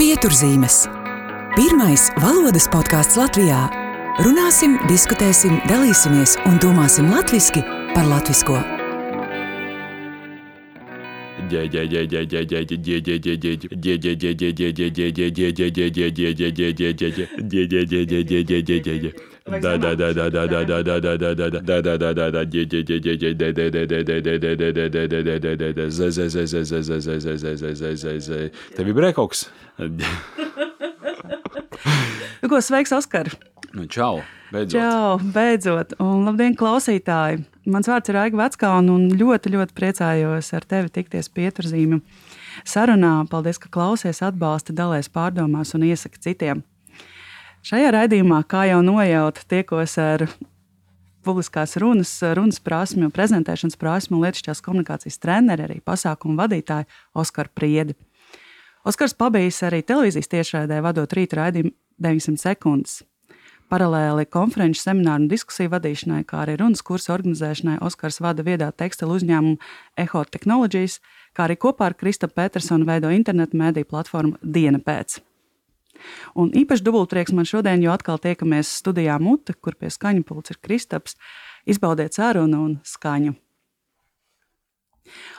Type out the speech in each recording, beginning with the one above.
Pieturzīmes. Pirmais valodas podkāsts Latvijā. Runāsim, diskutēsim, dalīsimies un domāsim latviešu par latviešu. Tev ir brēkoks? Nu, ko sveiks, Oskar! Nu, čau! Beidzot. Čau, beidzot! Un labdien, klausītāji! Mans vārds ir Aiga Veckalna un ļoti, ļoti priecājos ar tevi tikties pieturzīmju sarunā. Paldies, ka klausies, atbalsti, dalies pārdomās un iesaki citiem. Šajā raidījumā, kā jau nojauta, tiekos ar publiskās runas, runas prasmi, prezentēšanas prasmi un lietišķās komunikācijas treneri, arī pasākumu vadītāju Oskaru Priedi. Oskars pabijis arī televīzijas tiešraidē, vadot rīta raidījumu 900 sekundes. Paralēli konferenču, semināru un diskusiju vadīšanai, kā arī runas kursu organizēšanai, Oskars vada viedā tekstilu uzņēmumu Eho Technologies, kā arī kopā ar Kristapu Petersonu veido internetu mēdīju platformu Diena pēc. Un īpaši dubultrieks man šodien, jo atkal tiekamies studijā Mute, kur pie skaņu pults ir Kristaps. Izbaudiet sarunu un skaņu.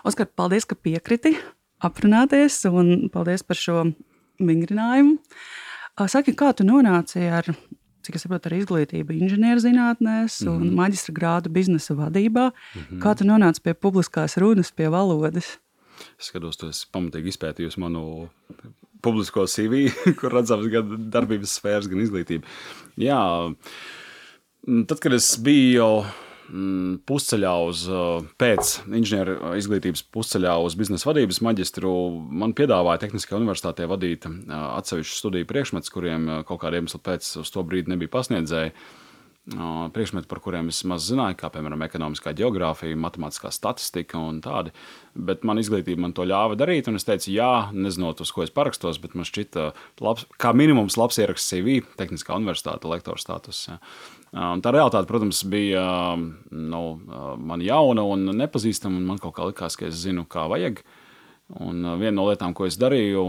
Oskar, paldies, ka piekriti aprunāties, un paldies par šo vingrinājumu. Saki, kā tu nonāci ar, cik es saprotu, ar izglītību inženierzinātnēs un mm -hmm. maģistra grādu biznesa vadībā? Mm -hmm. Kā tu nonāci pie publiskās runas, pie valodas? Es skatos, tu esi pamatīgi izpētījusi manu publisko CV, kur redzams gan darbības sfēras, gan izglītība. Jā, tad, kad es biju jau pusceļā uz pēc inženieru izglītības pusceļā uz biznesa vadības maģistru, man piedāvāja Tehniskajā universitātē vadīt atsevišķu studiju priekšmetus, kuriem kaut kādiem iemesliem pēc uz to brīdi nebija pasniedzēji. Priekšmeti, par kuriem es maz zināju, kā piemēram ekonomiskā geogrāfija, matemātiskā statistika un tādi. Bet man izglītība man to ļāva darīt, un es teicu, jā, nezinot, uz ko es parakstos, bet man šķita, labs, kā minimums, labs ieraksts CV, Tehniskā universitāte, lektora status. Ja. Un tā realitāte, protams, bija nu, man jauna un nepazīstama. Man kaut kā likās, ka es zinu, kā vajag. Un viena no lietām, ko es darīju,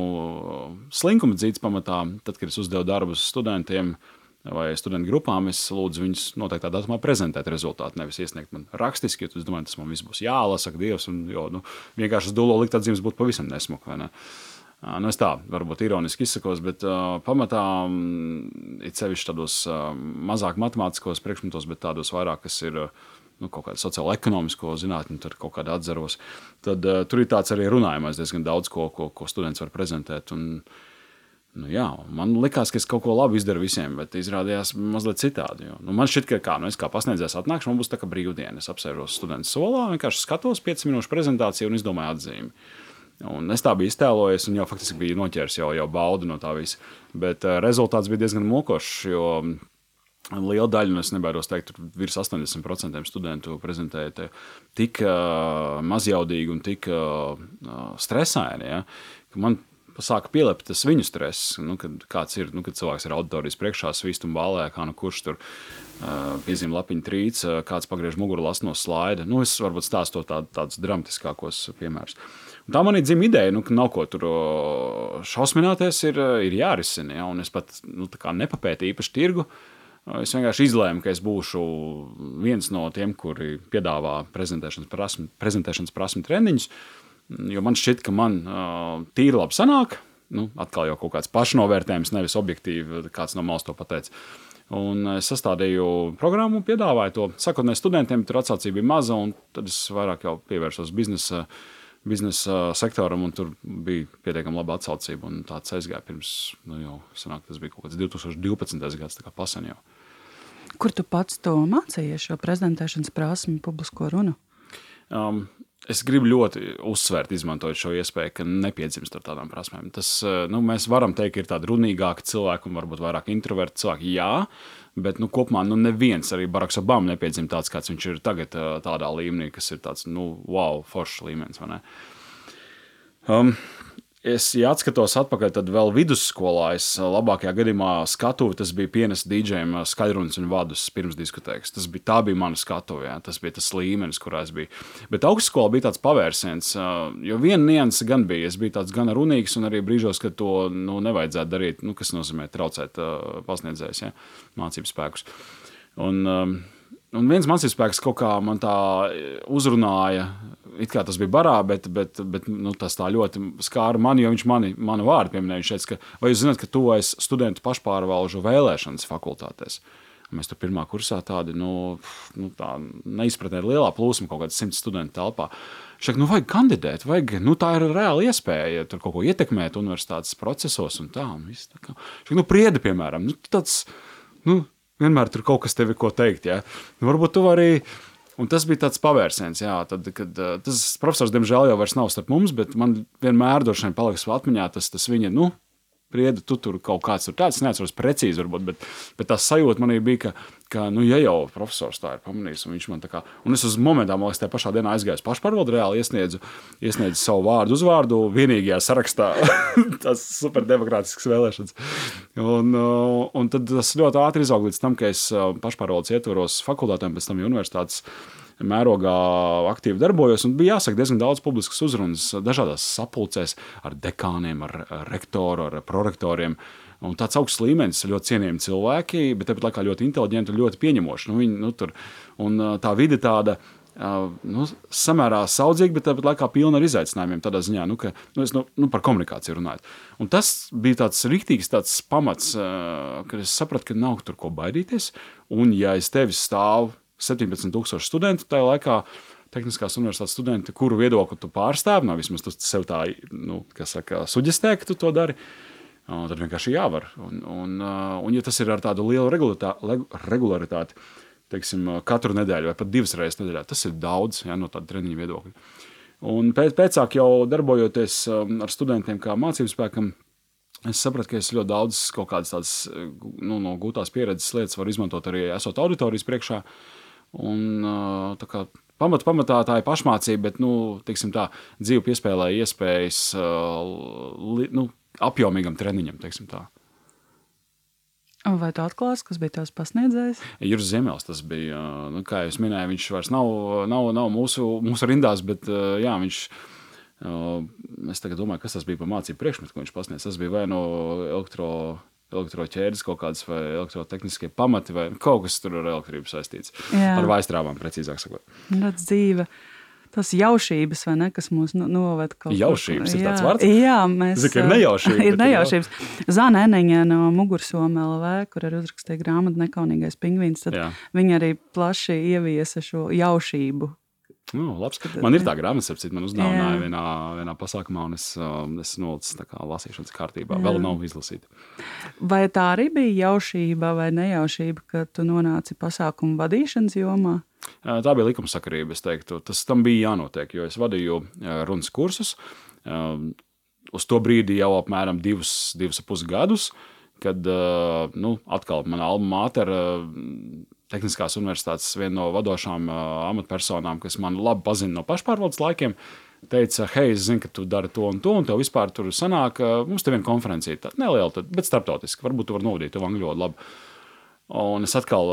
slinkuma dzīves pamatā, tad, kad es uzdevu darbus studentiem vai studentu grupām, es lūdzu viņus noteiktā datumā prezentēt rezultātu. Nevis iesniegt man rakstiski, jo es domāju, tas man viss būs jālasa, Dievs, un jo, nu, vienkārši uz dūlo likt atzīmes būtu pavisam nesmuka. Ne? Nu, es tā varbūt ironiski izsakos, bet uh, pamatā um, it sevišķi tādos uh, mazāk matemātiskos priekšmetos, bet tādos vairāk, kas ir uh, nu, kaut kāda sociāla ekonomisko zinātņu, tur kaut kāda atzaros. Tad uh, tur ir tāds arī runājumais diezgan daudz, ko, ko, ko students var prezentēt. Un, Nu, jā, man liekas, ka es kaut ko labu izdaru visiem, bet izrādījās mazliet citādi. Jo, nu, man šķiet, ka kā, nu, es kā pasniedzējs atnākšu, man būs tā kā brīvdiena. Es apsēžos studentu solā, vienkārši skatos 5 minūšu prezentāciju un izdomāju atzīmi. Un es tā biju iztēlojies, un jau faktiski biju noķēris jau, jau baudu no tā visa. Bet uh, rezultāts bija diezgan mokošs, jo liela daļa, nu es nebaidos teikt, virs 80% studentu prezentēja tik uh, mazjaudīgi un tik uh, stresaini, ja, man sāka pielikt tas viņu stress. Nu, kad, ir, nu, kad cilvēks ir auditorijas priekšā, svīst un balē, kā nu kurš tur uh, piezīmē lapiņu trīc, uh, kāds pagriež muguru las no slaida. Nu, es varbūt stāstu tā, tādus dramatiskākos piemērus. Un tā man ir dzimta ideja, nu, ka nav ko tur šausmināties, ir, ir jārisina. Ja? Un es pat nu, nepapētīju īpaši tirgu. Es vienkārši izlēmu, ka es būšu viens no tiem, kuri piedāvā prezentēšanas prasmu, prezentēšanas prasmu treniņus. Jo man šķiet, ka man uh, tīri labi sanāk. Nu, atkal jau kaut kāds pašnovērtējums, nevis objektīvi, kāds no malas to pateica. Un es sastādīju programmu, piedāvāju to. Sākotnēji studentiem tur atsaucība bija maza, un tad es vairāk jau pievērsos biznesa biznesa sektoram, un tur bija pietiekami laba atsaucība. Tāds aizgāja pirms, nu, jau sanāk, tas bija kaut kāds 2012. gads, tā kā pasen jau. Kur tu pats to mācījies, šo prezentēšanas prasmu, publisko runu? Um, Es gribu ļoti uzsvērt, izmantojot šo iespēju, ka nepiedzimst ar tādām prasmēm. Tas, nu, mēs varam teikt, ir tādi runīgāki cilvēki un varbūt vairāk introverti cilvēki. Jā, Bet nu, kopumā nu, neviens, arī Baraks Obama, nepiedzima tāds, kāds viņš ir tagad, tādā līmenī, kas ir tāds, nu, wow, foršs līmenis. Um, Es, ja atskatos atpakaļ, tad vēl vidusskolā es labākajā gadījumā skatuvi, tas bija pienes dīdžiem skaļrunas un vadus pirms diskotēkas. Tas bija, tā bija mana skatuve, jā. tas bija tas līmenis, kurā es biju. Bet augstskolā bija tāds pavērsiens, jo viena nianse gan bija, es biju tāds gan runīgs un arī brīžos, kad to nu, nevajadzētu darīt, nu, kas nozīmē traucēt pasniedzējus, ja, mācību spēkus. Un, un viens mācību spēks kaut kā man tā uzrunāja it kā tas bija barā, bet, bet, bet nu, tas tā ļoti skāra mani, jo viņš mani, manu vārdu pieminēja. Viņš teica, ka, vai jūs zināt, ka tuvojas studentu pašpārvalžu vēlēšanas fakultātēs? Mēs tur pirmā kursā tādi nu, nu, tā neizpratnē lielā plūsma, kaut kāda simts studentu telpā. Teica, nu, vajag kandidēt, vajag, nu, tā ir reāla iespēja tur kaut ko ietekmēt universitātes procesos un tā. Un viss, tā kā. Teica, nu, priedi, piemēram, nu, tāds, nu, vienmēr tur kaut kas tevi ko teikt. Ja? Nu, varbūt tu vari Un tas bija tāds pavērsiens, jā, tad, kad uh, tas profesors, diemžēl, jau vairs nav starp mums, bet man vienmēr droši vien paliks atmiņā tas, tas viņa, nu, prieda, tu tur kaut kāds tur tāds, neatceros precīzi, varbūt, bet, bet tā sajūta manī bija, ka, ka, nu, ja jau profesors tā ir pamanījis, un viņš man tā kā, un es uz momentā, man liekas, tajā pašā dienā aizgāju pašpārvaldu, reāli iesniedzu, iesniedzu savu vārdu, uzvārdu vienīgajā sarakstā, tas superdemokrātisks vēlēšanas. Un, uh, un tad tas ļoti ātri izauga līdz tam, ka es uh, pašpārvaldes ietvaros fakultātēm, pēc tam universitātes mērogā aktīvi darbojos. Bija jāsaka diezgan daudz publiskas uzrunas dažādās sapulcēs ar dekāniem, ar rektoru, ar prorektoriem. Un tāds augsts līmenis, ļoti cienījami cilvēki, bet tāpat laikā ļoti inteliģenti un ļoti pieņemoši. Nu, viņi, nu, tur, un tā vide tāda. Nu, samērā saudzīgi, bet tāpat laikā pilna ar izaicinājumiem. Tādā ziņā, nu, ka, nu, es, nu, nu, par komunikāciju runājot. Un tas bija tāds rīktīgs tāds pamats, kad es sapratu, ka nav tur ko baidīties. Un, ja es tevi stāvu 17,000 studentu tajā laikā. Tehniskās universitātes studenti, kuru viedokli tu pārstāvi, nav vismaz tu sev tā, nu, kas saka, suģistē, ka tu to dari. Un tad vienkārši jāvar. Un, un, un, ja tas ir ar tādu lielu regularitāti, teiksim, katru nedēļu vai pat divas reizes nedēļā, tas ir daudz ja, no tāda treniņa viedokļa. Un pēc, pēcāk jau darbojoties ar studentiem kā mācību spēkam, es sapratu, ka es ļoti daudz kaut kādas tādas nu, no gūtās pieredzes lietas varu izmantot arī esot auditorijas priekšā. Uh, Un, kā, pamat, pamatā tā ir pašmācība, bet nu, tā, dzīve piespēlē iespējas li, nu, apjomīgam treniņam. Vai tu atklāsi, kas bija tās pasniedzējs? Juris Zemels tas bija. Nu, kā jau minēju, viņš vairs nav, nav, nav mūsu, mūsu rindās, bet jā, viņš. Es tagad domāju, kas tas bija par mācību priekšmetu, ko viņš pasniedz. Tas bija vai no elektro elektroķēdes kaut kādas vai elektrotehniskie pamati vai kaut kas tur ar elektrību saistīts. Jā. Ar vaistrāvām, precīzāk sakot. Redz dzīve. Tas jaušības, vai ne, kas mūs nu, noved kaut kur. Jaušības ir tāds vārds? Jā, mēs. Zinu, ir nejaušības. Ir nejaušības. Zana Eniņa no Mugursoma LV, kur arī uzrakstīja grāmatu Nekaunīgais pingvīns, tad Jā. viņa arī plaši ieviesa šo jaušību Nu, labs. man ir tā grāmata, ap man uzdāvināja vienā, vienā pasākumā, un es, um, es nolicu kā lasīšanas kārtībā. Jā. Vēl nav izlasīta. Vai tā arī bija jaušība vai nejaušība, ka tu nonāci pasākumu vadīšanas jomā? Tā bija likumsakarība, es teiktu. Tas tam bija jānotiek, jo es vadīju runas kursus. Uz to brīdi jau apmēram divus, divus ap pus gadus, kad nu, atkal mana alma mater Tehniskās universitātes viena no vadošām uh, amatpersonām, kas man labi pazina no pašpārvaldes laikiem, teica, hei, es zinu, ka tu dari to un to, un tev vispār tur sanāk, uh, mums te viena konferencija, tā neliela, bet starptautiski, varbūt tu vari novadīt to angļu valodu labi. Un es atkal,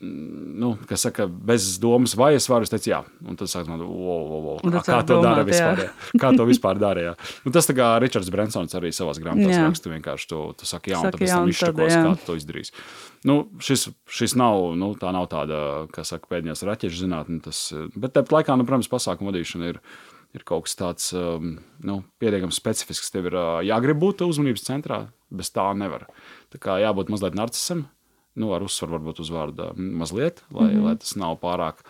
nu, kas saka, bez domas, vai es varu, es teicu, jā. Un tad sāk man, wow, wow, wow. Kā, kā to dara vispār? Jā. Kā to vispār dara, jā. Nu, tas tā kā Ričards Brensons arī savās grāmatās raksta, vienkārši tu, tu saki, jā, un tad pēc tam izšakos, kā tu to izdarīs. Nu, šis, šis nav, nu, tā nav tāda, kā saka, pēdējās raķešu zinātne, tas, bet tāpat laikā, nu, protams, pasākumu vadīšana ir, ir kaut kas tāds, um, nu, pietiekami specifisks. Tev ir uh, jāgrib būt uzmanības centrā, bez tā nevar. Tā kā jābūt mazliet narcisam, nu, ar uzsvaru varbūt uz vārdu mazliet, lai, mm -hmm. lai tas nav pārāk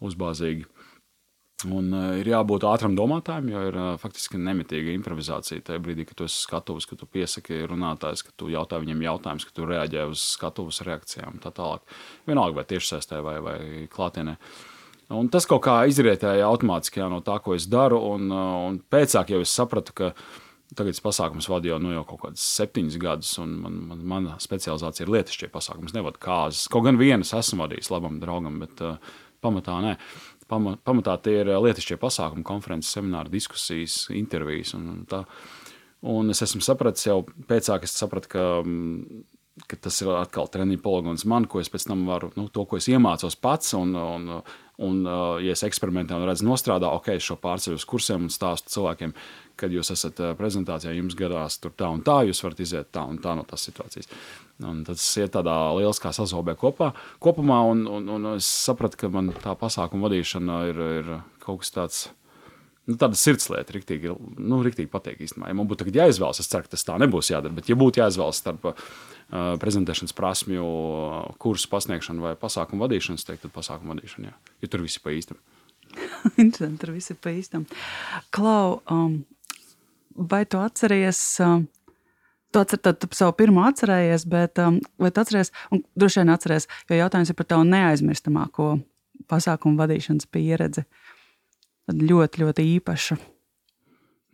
uzbāzīgi. Un uh, ir jābūt ātram domātājam, jo ir uh, faktiski nemitīga improvizācija. Tajā brīdī, kad tu esi skatuves, kad tu piesaki runātājs, kad tu jautā viņam jautājumus, kad tu reaģē uz skatuves reakcijām un tā tālāk. Vienalga vai tiešsaistē vai, vai klātienē. Un tas kaut kā izrietēja automātiski no tā, ko es daru. Un, uh, un pēcāk jau es sapratu, ka Tagad es pasākumus vadu jau, nu, jau kaut kādus septiņus gadus, un man, man, mana specializācija ir lietišķie pasākumi. Es nevadu kāzas. Kaut gan vienas esmu vadījis labam draugam, bet uh, pamatā nē. pamatā tie ir lietušķie pasākumi, konferences, semināri, diskusijas, intervijas. Un, tā. un es esmu sapratis jau pēc tam, kad es sapratu, ka mm, ka tas ir atkal treniņu poligons man, ko es pēc tam varu, nu, to, ko es iemācos pats. Un, un, un ja es eksperimentēju un redzu, nostrādā, ok, es šo pārceļu uz kursiem un stāstu cilvēkiem, kad jūs esat prezentācijā, jums gadās tur tā un tā, jūs varat iziet tā un tā no tās situācijas. Un tas iet tādā lieliskā sazobē kopā, kopumā, un, un, un es sapratu, ka man tā pasākuma vadīšana ir, ir kaut kas tāds nu, tāda sirdslieta, riktīgi, nu, riktīgi patīk īstenībā. Ja man būtu jāizvēlas, es ceru, ka tas tā nebūs jādara, bet ja būtu jāizvēlas starp uh, prezentēšanas prasmju, kursu pasniegšanu vai pasākumu vadīšanu, es teiktu, pasākumu vadīšanu, jā. ja tur viss ir pa īstam. Interesanti, tur viss ir pa īstam. Klau, um, vai tu atceries? Tu atceries, tu savu pirmo atcerējies, bet vai tu atceries, un droši vien atceries, jo jautājums ir par tavu neaizmirstamāko pasākumu vadīšanas pieredzi. Tad ļoti, ļoti īpaša.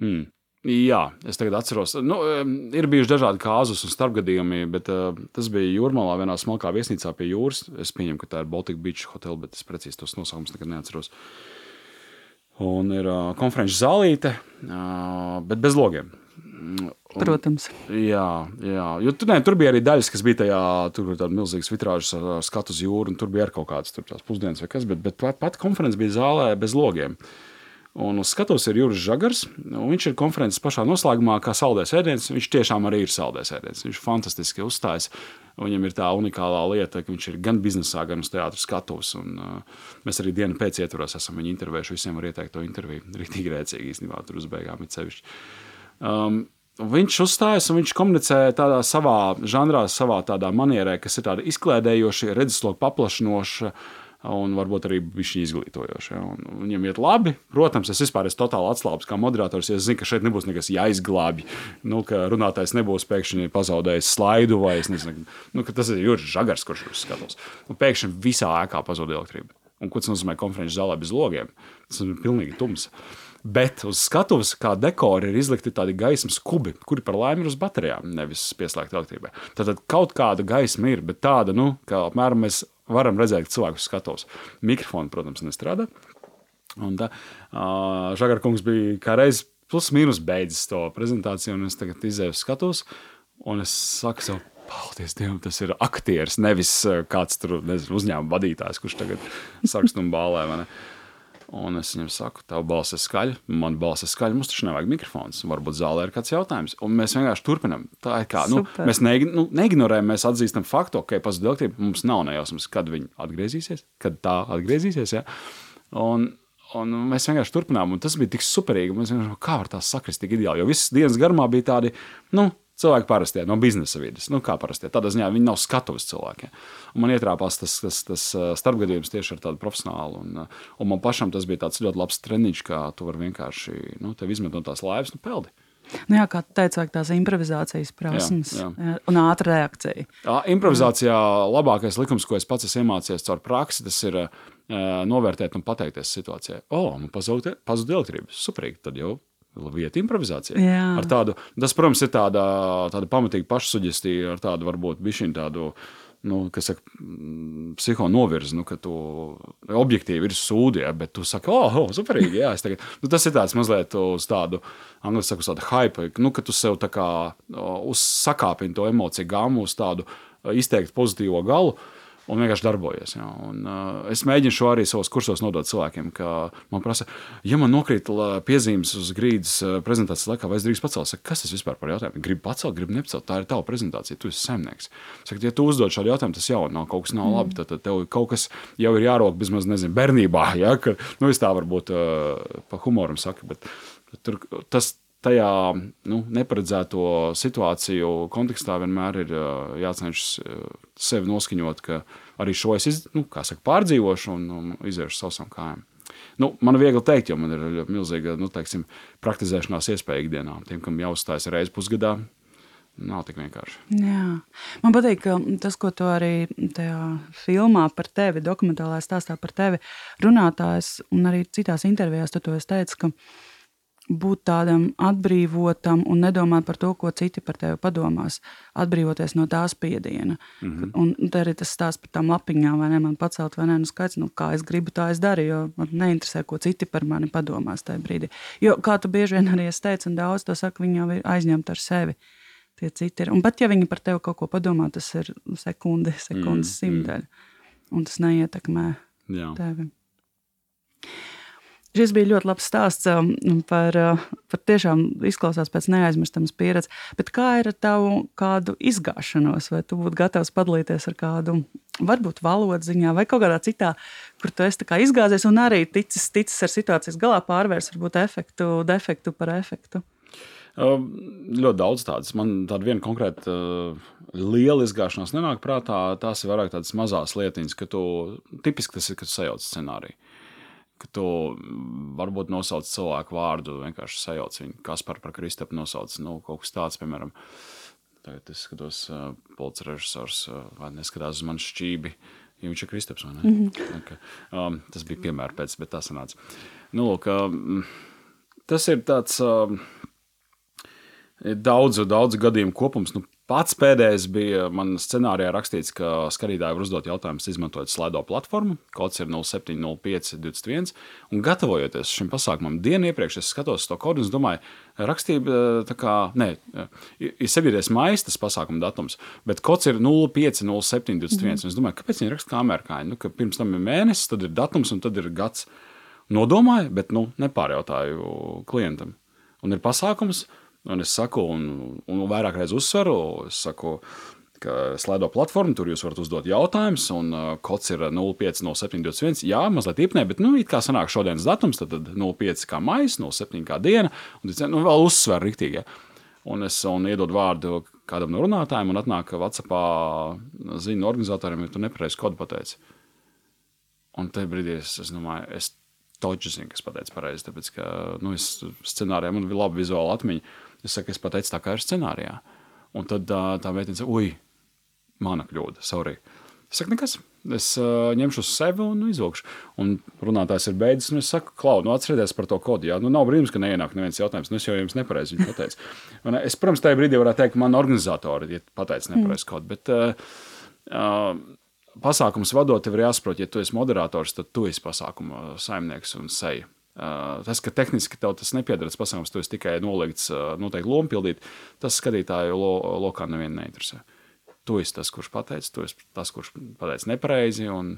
Hmm. Jā, es tagad atceros, nu, ir bijuši dažādi kāzus un starpgadījumi, bet uh, tas bija Jūrmalā, vienā smalkā viesnīcā pie jūras. Es pieņemu, ka tā ir Baltic Beach Hotel, bet es precīzi tos nosaukumus nekad neatceros. Un ir uh, konferenču zālīte, uh, bet bez logiem. Protams. Jā, jā. Jo, tu, ne, tur bija arī daļas, kas bija tajā, tur bija tāda milzīga vitrāža ar skatu uz jūru, un tur bija arī kaut kādas tur, pusdienas vai kas, bet, bet pat, pat konferences bija zālē bez logiem. Un uz skatuves ir Juris Zagars. Viņš ir konferences pašā noslēgumā, kā saldējs ēdiens. Viņš tiešām arī ir saldējs ēdiens. Viņš fantastiski uzstājas. Viņam ir tā unikālā lieta, ka viņš ir gan biznesā, gan uz teātras skatuves. Un, uh, mēs arī dienu pēc ietvaros esam viņu intervējuši. Visiem var ieteikt to interviju. Rītīgi rēcīgi īstenībā tur uz beigām ir sevišķi. Um, Viņš uzstājas un viņš komunicē tādā savā žanrā, savā tādā manierē, kas ir tāda izklaidējoša, redzesloka paplašinoša. Un varbūt arī bija izglītojoša. Ja. Viņam iet labi. Protams, es vispār esmu totāli atslābis kā moderators. Ja es zinu, ka šeit nebūs nekas jāizglābj. Nu, ka runātājs nebūs pēkšņi pazaudējis slaidu, vai nezinu, nu, tas ir Juris Žagars, kurš uz skatos. Un pēkšņi visā ēkā pazūd elektrība. Un ko tas nozīmē konferences zālē bez logiem? Tas ir pilnīgi tums. Bet uz skatuves, kā dekora, ir izlikti tādi gaismas kubi, kuri par laimi ir uz baterijām, nevis pieslēgti elektrībai. Tad kaut kāda gaisma ir, bet tāda, nu, ka apmēram mēs varam redzēt cilvēku skatuves. Mikrofoni, protams, nestrādā. Un tā, uh, Žagarkungs bija kā reiz plus mīnus beidzis to prezentāciju, un es tagad izēju skatos, un es saku sev, paldies Dievam, tas ir aktieris, nevis kāds tur, nezinu, uzņēmuma vadītājs, kurš tagad sarkst un bālē. Un es viņam saku, tā balss ir skaļa, man balss ir skaļa, mums taču nevajag mikrofons. Varbūt zālē ir kāds jautājums. Un mēs vienkārši turpinām. Tā ir kā, nu, Super. mēs neig, nu, neignorējam, mēs atzīstam faktu, ka okay, pazudīs elektrība. Mums nav nejausmas, kad viņi atgriezīsies, kad tā atgriezīsies. Ja? Un, un mēs vienkārši turpinām, un tas bija tik superīgi. Mēs vienkārši kā var tā sakrist tik ideāli, jo visas dienas garumā bija tādi, nu, Cilvēki parastie no biznesa vidas, nu, kā parastie. Tādā ziņā viņi nav skatuves cilvēki. Un man ietrāpās tas, tas, tas starpgadījums tieši ar tādu profesionālu. Un, un man pašam tas bija ļoti labs treniņš, kā tu vari vienkārši nu, izmet no tās laivas, nu, peldi. Nu jā, kā vajag tās improvizācijas prasmes jā, jā. un ātrā reakcija. Jā, improvizācijā labākais likums, ko es pats esmu iemācījies caur praksi, tas ir uh, novērtēt un pateikties situācijai. O, man pazuda elektrība. Superīgi, tad jau vieta improvizācijai. Ar tādu, tas, protams, ir tāda, tāda pamatīga pašsuģestīva, ar tādu varbūt bišķiņu tādu. Nu, kas saka, mm, psiho novirzi, nu, ka tu objektīvi ir sūdi, ja, bet tu saki, oh, oh superīgi, jā, tagad, nu, tas ir tāds mazliet uz tādu, angļu saka, uz tādu hype, nu, ka tu sev tā kā uzsakāpini to emociju gāmu uz tādu izteikti pozitīvo galu. Uh, un vienkārši darbojies. Ja. Un, uh, es mēģinu šo arī savos kursos nodot cilvēkiem, ka man prasa, ja man nokrīt piezīmes uz grīdas uh, prezentācijas laikā, vai es drīkst pacelt, saka, kas tas vispār par jautājumu? Gribu pacelt, gribu nepacelt. Tā ir tava prezentācija, tu esi saimnieks. Saka, ja tu uzdod šādu jautājumu, tas jau nav kaut kas nav mm. labi. Tad, tad tev kaut kas jau ir jārok vismaz nezinu, bērnībā. Ja, ka, nu, es tā varbūt uh, pa humoram saku, bet tur, tas, tajā nu, neparedzēto situāciju kontekstā vienmēr ir jācenšas sevi noskaņot, ka arī šo es iz, nu, saka, pārdzīvošu un, un iziešu savām kājām. Nu, man ir viegli teikt, jo man ir milzīga nu, teiksim, praktizēšanās iespēja ikdienā. Tiem, kam jāuzstājas reizes pusgadā, nav tik vienkārši. Jā. Man patīk, tas, ko tu arī tajā filmā par tevi, dokumentālajā stāstā par tevi, runātājs un arī citās intervijās, tu to esi teicis, ka būt tādam atbrīvotam un nedomāt par to, ko citi par tevi padomās. Atbrīvoties no tās spiediena. Mm -hmm. Un te arī tas stāsts par tām lapiņām, vai ne? Man pacelt, vai nē, nu skaidrs, nu, kā es gribu, tā es daru, jo man neinteresē, ko citi par mani padomās tajā brīdī. Jo, kā tu bieži vien arī teici, un daudz to saka, viņi jau ir aizņemti ar sevi. Tie citi ir. Un pat ja viņi par tevi kaut ko padomā, tas ir sekundi, sekundes mm -hmm. simtaļa. Un tas neietekmē Jā. tevi. Šis bija ļoti labs stāsts um, par, uh, par tiešām izklausās pēc neaizmirstamas pieredzes. Bet kā ir ar tavu kādu izgāšanos? Vai tu būtu gatavs padalīties ar kādu, varbūt valodas ziņā vai kaut kādā citā, kur tu esi izgāzies un arī ticis, ticis ar situācijas galā pārvērst varbūt efektu, defektu par efektu? Uh, ļoti daudz tādas. Man tāda viena konkrēta uh, liela izgāšanās nenāk prātā. Tās ir vairāk tādas mazas lietiņas, ka tu tipiski tas ir, kad sajauc scenāriju ka tu varbūt nosauc cilvēku vārdu, vienkārši sajauc viņu, kas par, par Kristapu nosauc. Nu, kaut kas tāds, piemēram, tagad es skatos, uh, policijas režisors uh, vai neskatās uz mani šķībi. Ja viņš ir Kristaps, vai ne? Mm -hmm. okay. um, tas bija piemērs pēc, bet tā sanāca. Nu, lūk, um, tas ir tāds um, daudzu, daudzu gadījumu kopums. Nu, Pats pēdējais bija man scenārijā rakstīts, ka skatītāji var uzdot jautājumus, izmantojot slaido platformu. Kods ir 070521. Un gatavojoties šim pasākumam dienu iepriekš, es skatos to kodu un domāju, rakstība tā kā, nē, ir 7. maija tas pasākuma datums, bet kods ir 050721. Mm. Es domāju, kāpēc viņi raksta kā amerikāņi? Nu, ka pirms tam ir mēnesis, tad ir datums un tad ir gads. Nodomāju, bet nu, nepārjautāju klientam. Un ir pasākums, Un es saku, un, un vairāk reizes uzsveru, es saku, slēdo platformu, tur jūs varat uzdot jautājumus, un uh, kods ir 050721. Jā, mazliet īpnē, bet, nu, it kā sanāk šodienas datums, tad, tad 05 kā maijs, 07 kā diena, un nu, vēl uzsver riktīgi. Ja. Un es un iedodu vārdu kādam no runātājiem, un atnāk Vācijā ziņu organizatoriem, ja tu nepareizi kodu pateici. Un tajā brīdī es, es domāju, es toķu zinu, kas pateica pareizi, tāpēc, ka, nu, es scenārijā man bija laba vizuāla atmiņa. Es saku, es pateicu tā, kā ir scenārijā. Un tad tā meitene saka, ui, mana kļūda, sorry. Es saku, nekas, es uh, ņemšu uz sevi un izvilkšu. Un runātājs ir beidzis, un es saku, Klau, nu atcerieties par to kodu. Jā, nu nav brīnums, ka neienāk neviens jautājums. Nu, es jau jums nepareizi pateicu. Un, es, protams, tajā brīdī varētu teikt, ka man organizatori ir pateicis nepareizi kodu. Bet, uh, uh, pasākums vadot, ir jāsaprot, ja tu esi moderators, tad tu esi pasākuma saimnieks un seja. Tas, ka tehniski tev tas nepiederas pasākums, tu esi tikai nolikts noteikti lomu pildīt, tas skatītāju lo, lokā nevienu neinteresē. Tu esi tas, kurš pateica, tu esi tas, kurš pateica nepareizi. Un,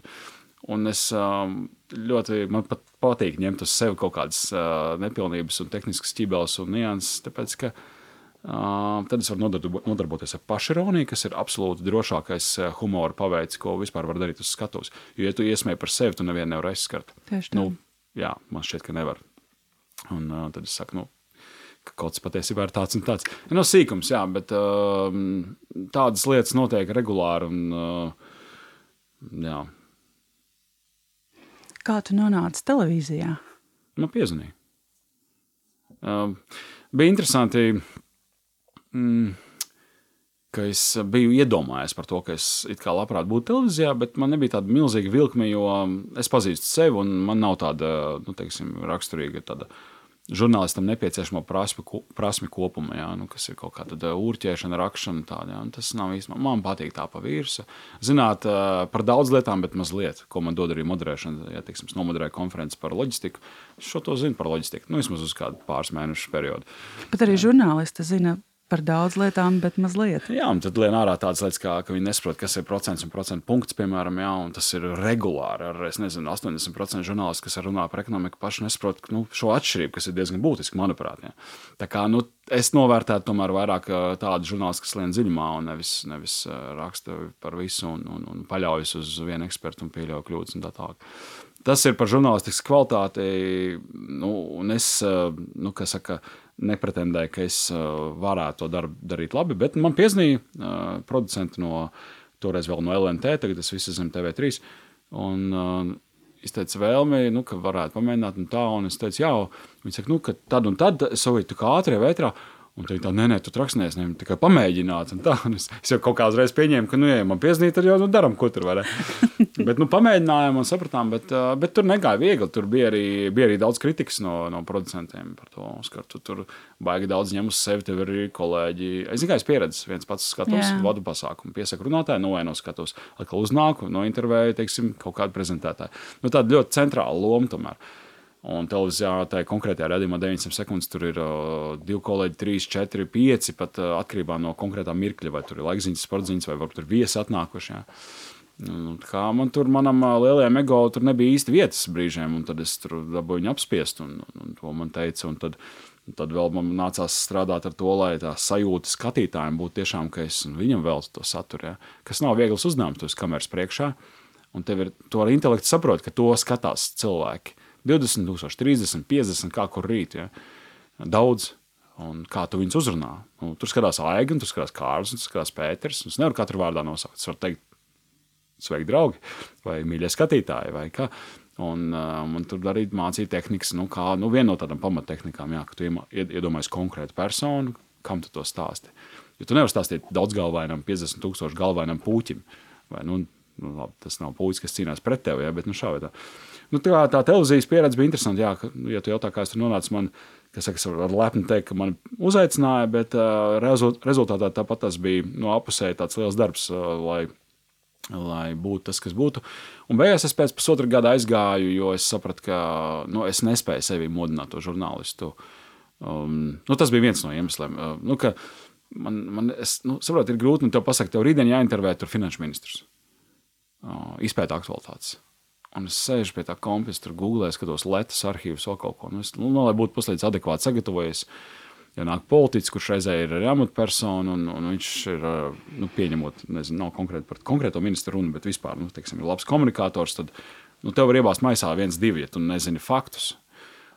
un es ļoti, man pat patīk ņemt uz sevi kaut kādas nepilnības un tehniskas ķibeles un nianses, tāpēc, ka tad es varu nodarboties ar pašironiju, kas ir absolūti drošākais humora paveids, ko vispār var darīt uz skatuves. Jo, ja tu iesmēji par sevi, tu nevienu nevar aizskart. Tieši tā. Nu, jā, man šķiet, ka nevar. Un uh, tad es saku, nu, ka kaut kas patiesībā ir tāds un tāds. No nu, sīkums, jā, bet uh, tādas lietas notiek regulāri. Un, uh, jā. Kā tu nonāci televīzijā? Man piezvanīja. Uh, bija interesanti. Mm, ka es biju iedomājies par to, ka es labprāt būtu televīzijā, bet man nebija tāda milzīga vilkme, jo es pazīstu sevi un man nav tāda nu, teiksim, raksturīga tāda. Žurnālistam nepieciešamo prasmi, prasmi kopumā, jā, nu, kas ir kaut kāda urķēšana, rakšana. Tāda, jā, tas nav īstenībā. Man patīk tā pa virsmu. Zināt uh, par daudz lietām, bet mazliet, ko man dod arī moderēšana. Ja teiksim, nomoderēju konferenci par loģistiku, es šo to zinu par loģistiku. Nu, vismaz uz kādu pāris mēnešu periodu. Bet arī žurnālisti zina par daudz lietām, bet mazliet. Jā, un tad lien ārā tādas lietas, kā, ka viņi nesaprot, kas ir procents un procentu punkts, piemēram, jā, un tas ir regulāri. Ar, es nezinu, 80% žurnālisti, kas runā par ekonomiku, paši nesaprot nu, šo atšķirību, kas ir diezgan būtiska, manuprāt. Jā. Tā kā nu, es novērtētu tomēr vairāk tādu žurnālistu, kas lien dziļumā un nevis, nevis raksta par visu un, un, un paļaujas uz vienu ekspertu un pieļauj kļūdas un tā tālāk. Tas ir par žurnālistikas kvalitāti, nu, un es, nu, kas saka, nepretendēju, ka es varētu to darbu darīt labi, bet man piezīmēja uh, producenti no toreiz vēl no LNT, tagad tas viss zem TV3. Un, uh, izteica vēlmi, nu, ka varētu pamēģināt, un tā, un es teicu, jā, viņi saka, nu, ka tad un tad jau tā kā ātrie vētrā. Un tā, nē, nē, tu traksnies, ne, tikai pamēģināt. Un tā, un es, es jau kaut kā uzreiz pieņēmu, ka, nu, ja man piezīmēt, tad jau nu, darām, ko tur var. Bet nu, pamēģinājām un sapratām, bet, bet tur negāja viegli. Tur bija arī, bija arī daudz kritikas no, no producentiem par to uzskatu. Tur baigi daudz ņem uz sevi, tev ir arī kolēģi. Es tikai pieredzi, viens pats skatos, Jā. vadu pasākumu, piesaku runātāju, novaino skatos, atkal uznāku, no intervēju, teiksim, kaut kādu prezentētāju. Nu, tāda ļoti centrāla loma tomēr. Un televīzijā tajā konkrētajā redzējumā 900 sekundes tur ir uh, divi kolēģi, 3, 4, 5. Pat uh, atkarībā no konkrētā mirkļa, vai tur ir laikziņas, sportziņas, vai varbūt tur viesi atnākuši. Jā. Nu, kā man tur, manam lielajam ego, tur nebija īsti vietas brīžiem, un tad es tur dabūju viņu apspiest, un, un, un to man teica. Un tad, un tad vēl man nācās strādāt ar to, lai tā sajūta skatītājiem būtu tiešām, ka es viņam veltu to saturu. Ja? Kas nav viegls uzdevums, tas kameras priekšā, un tev ir to ar intelektu saprot, ka to skatās cilvēki 20, 000, 30, 50, kā kur rīt. Ja? Daudz. Un kā tu viņus uzrunā? Nu, tur skatās Aiga, tur skatās Kārlis, tur skatās Pēters. Es nevaru katru vārdā nosaukt. Es varu teikt, sveiki, draugi, vai mīļie skatītāji, vai kā. Un uh, man tur arī mācīja tehnikas, nu, kā nu, viena no tādām pamattehnikām, jā, ka tu iedomājies konkrētu personu, kam tu to stāsti. Jo tu nevari stāstīt daudz galvainam, 50 tūkstošu galvainam puķim. Vai, nu, nu, labi, tas nav puisis, kas cīnās pret tevi, ja, bet nu, šā vai tā. Nu, tā, tā televīzijas pieredze bija interesanta. Jā, ka, ja tu jautā, kā es tur nonācu, man, kas saka, es varu lepni teikt, ka man uzaicināja, bet uh, rezultātā tāpat tas bija no apusēji tāds liels darbs, uh, lai, lai būtu tas, kas būtu. Un beigās es pēc pusotra gada aizgāju, jo es sapratu, ka nu, es nespēju sevi modināt to žurnālistu. Um, nu, tas bija viens no iemesliem. Uh, nu, man, man, es nu, saprotu, ir grūti, un tev pasaka, tev rītdien jāintervē tur finanšu ministrs. Uh, izpēta aktualitātes. Un es sēžu pie tā kompisa, tur googlēju, skatos lietas, arhīvus, vēl kaut ko. Nu, es, nu, lai būtu puslīdz adekvāti sagatavojies. Ja nāk politiķis, kurš reizē ir arī amatpersona, un, un viņš ir nu, pieņemot, nezinu, nav konkrēti par konkrēto ministru runu, bet vispār, nu, teiksim, ir labs komunikators, tad nu, tev var iebāzt maisā viens, divi, ja tu nezini faktus.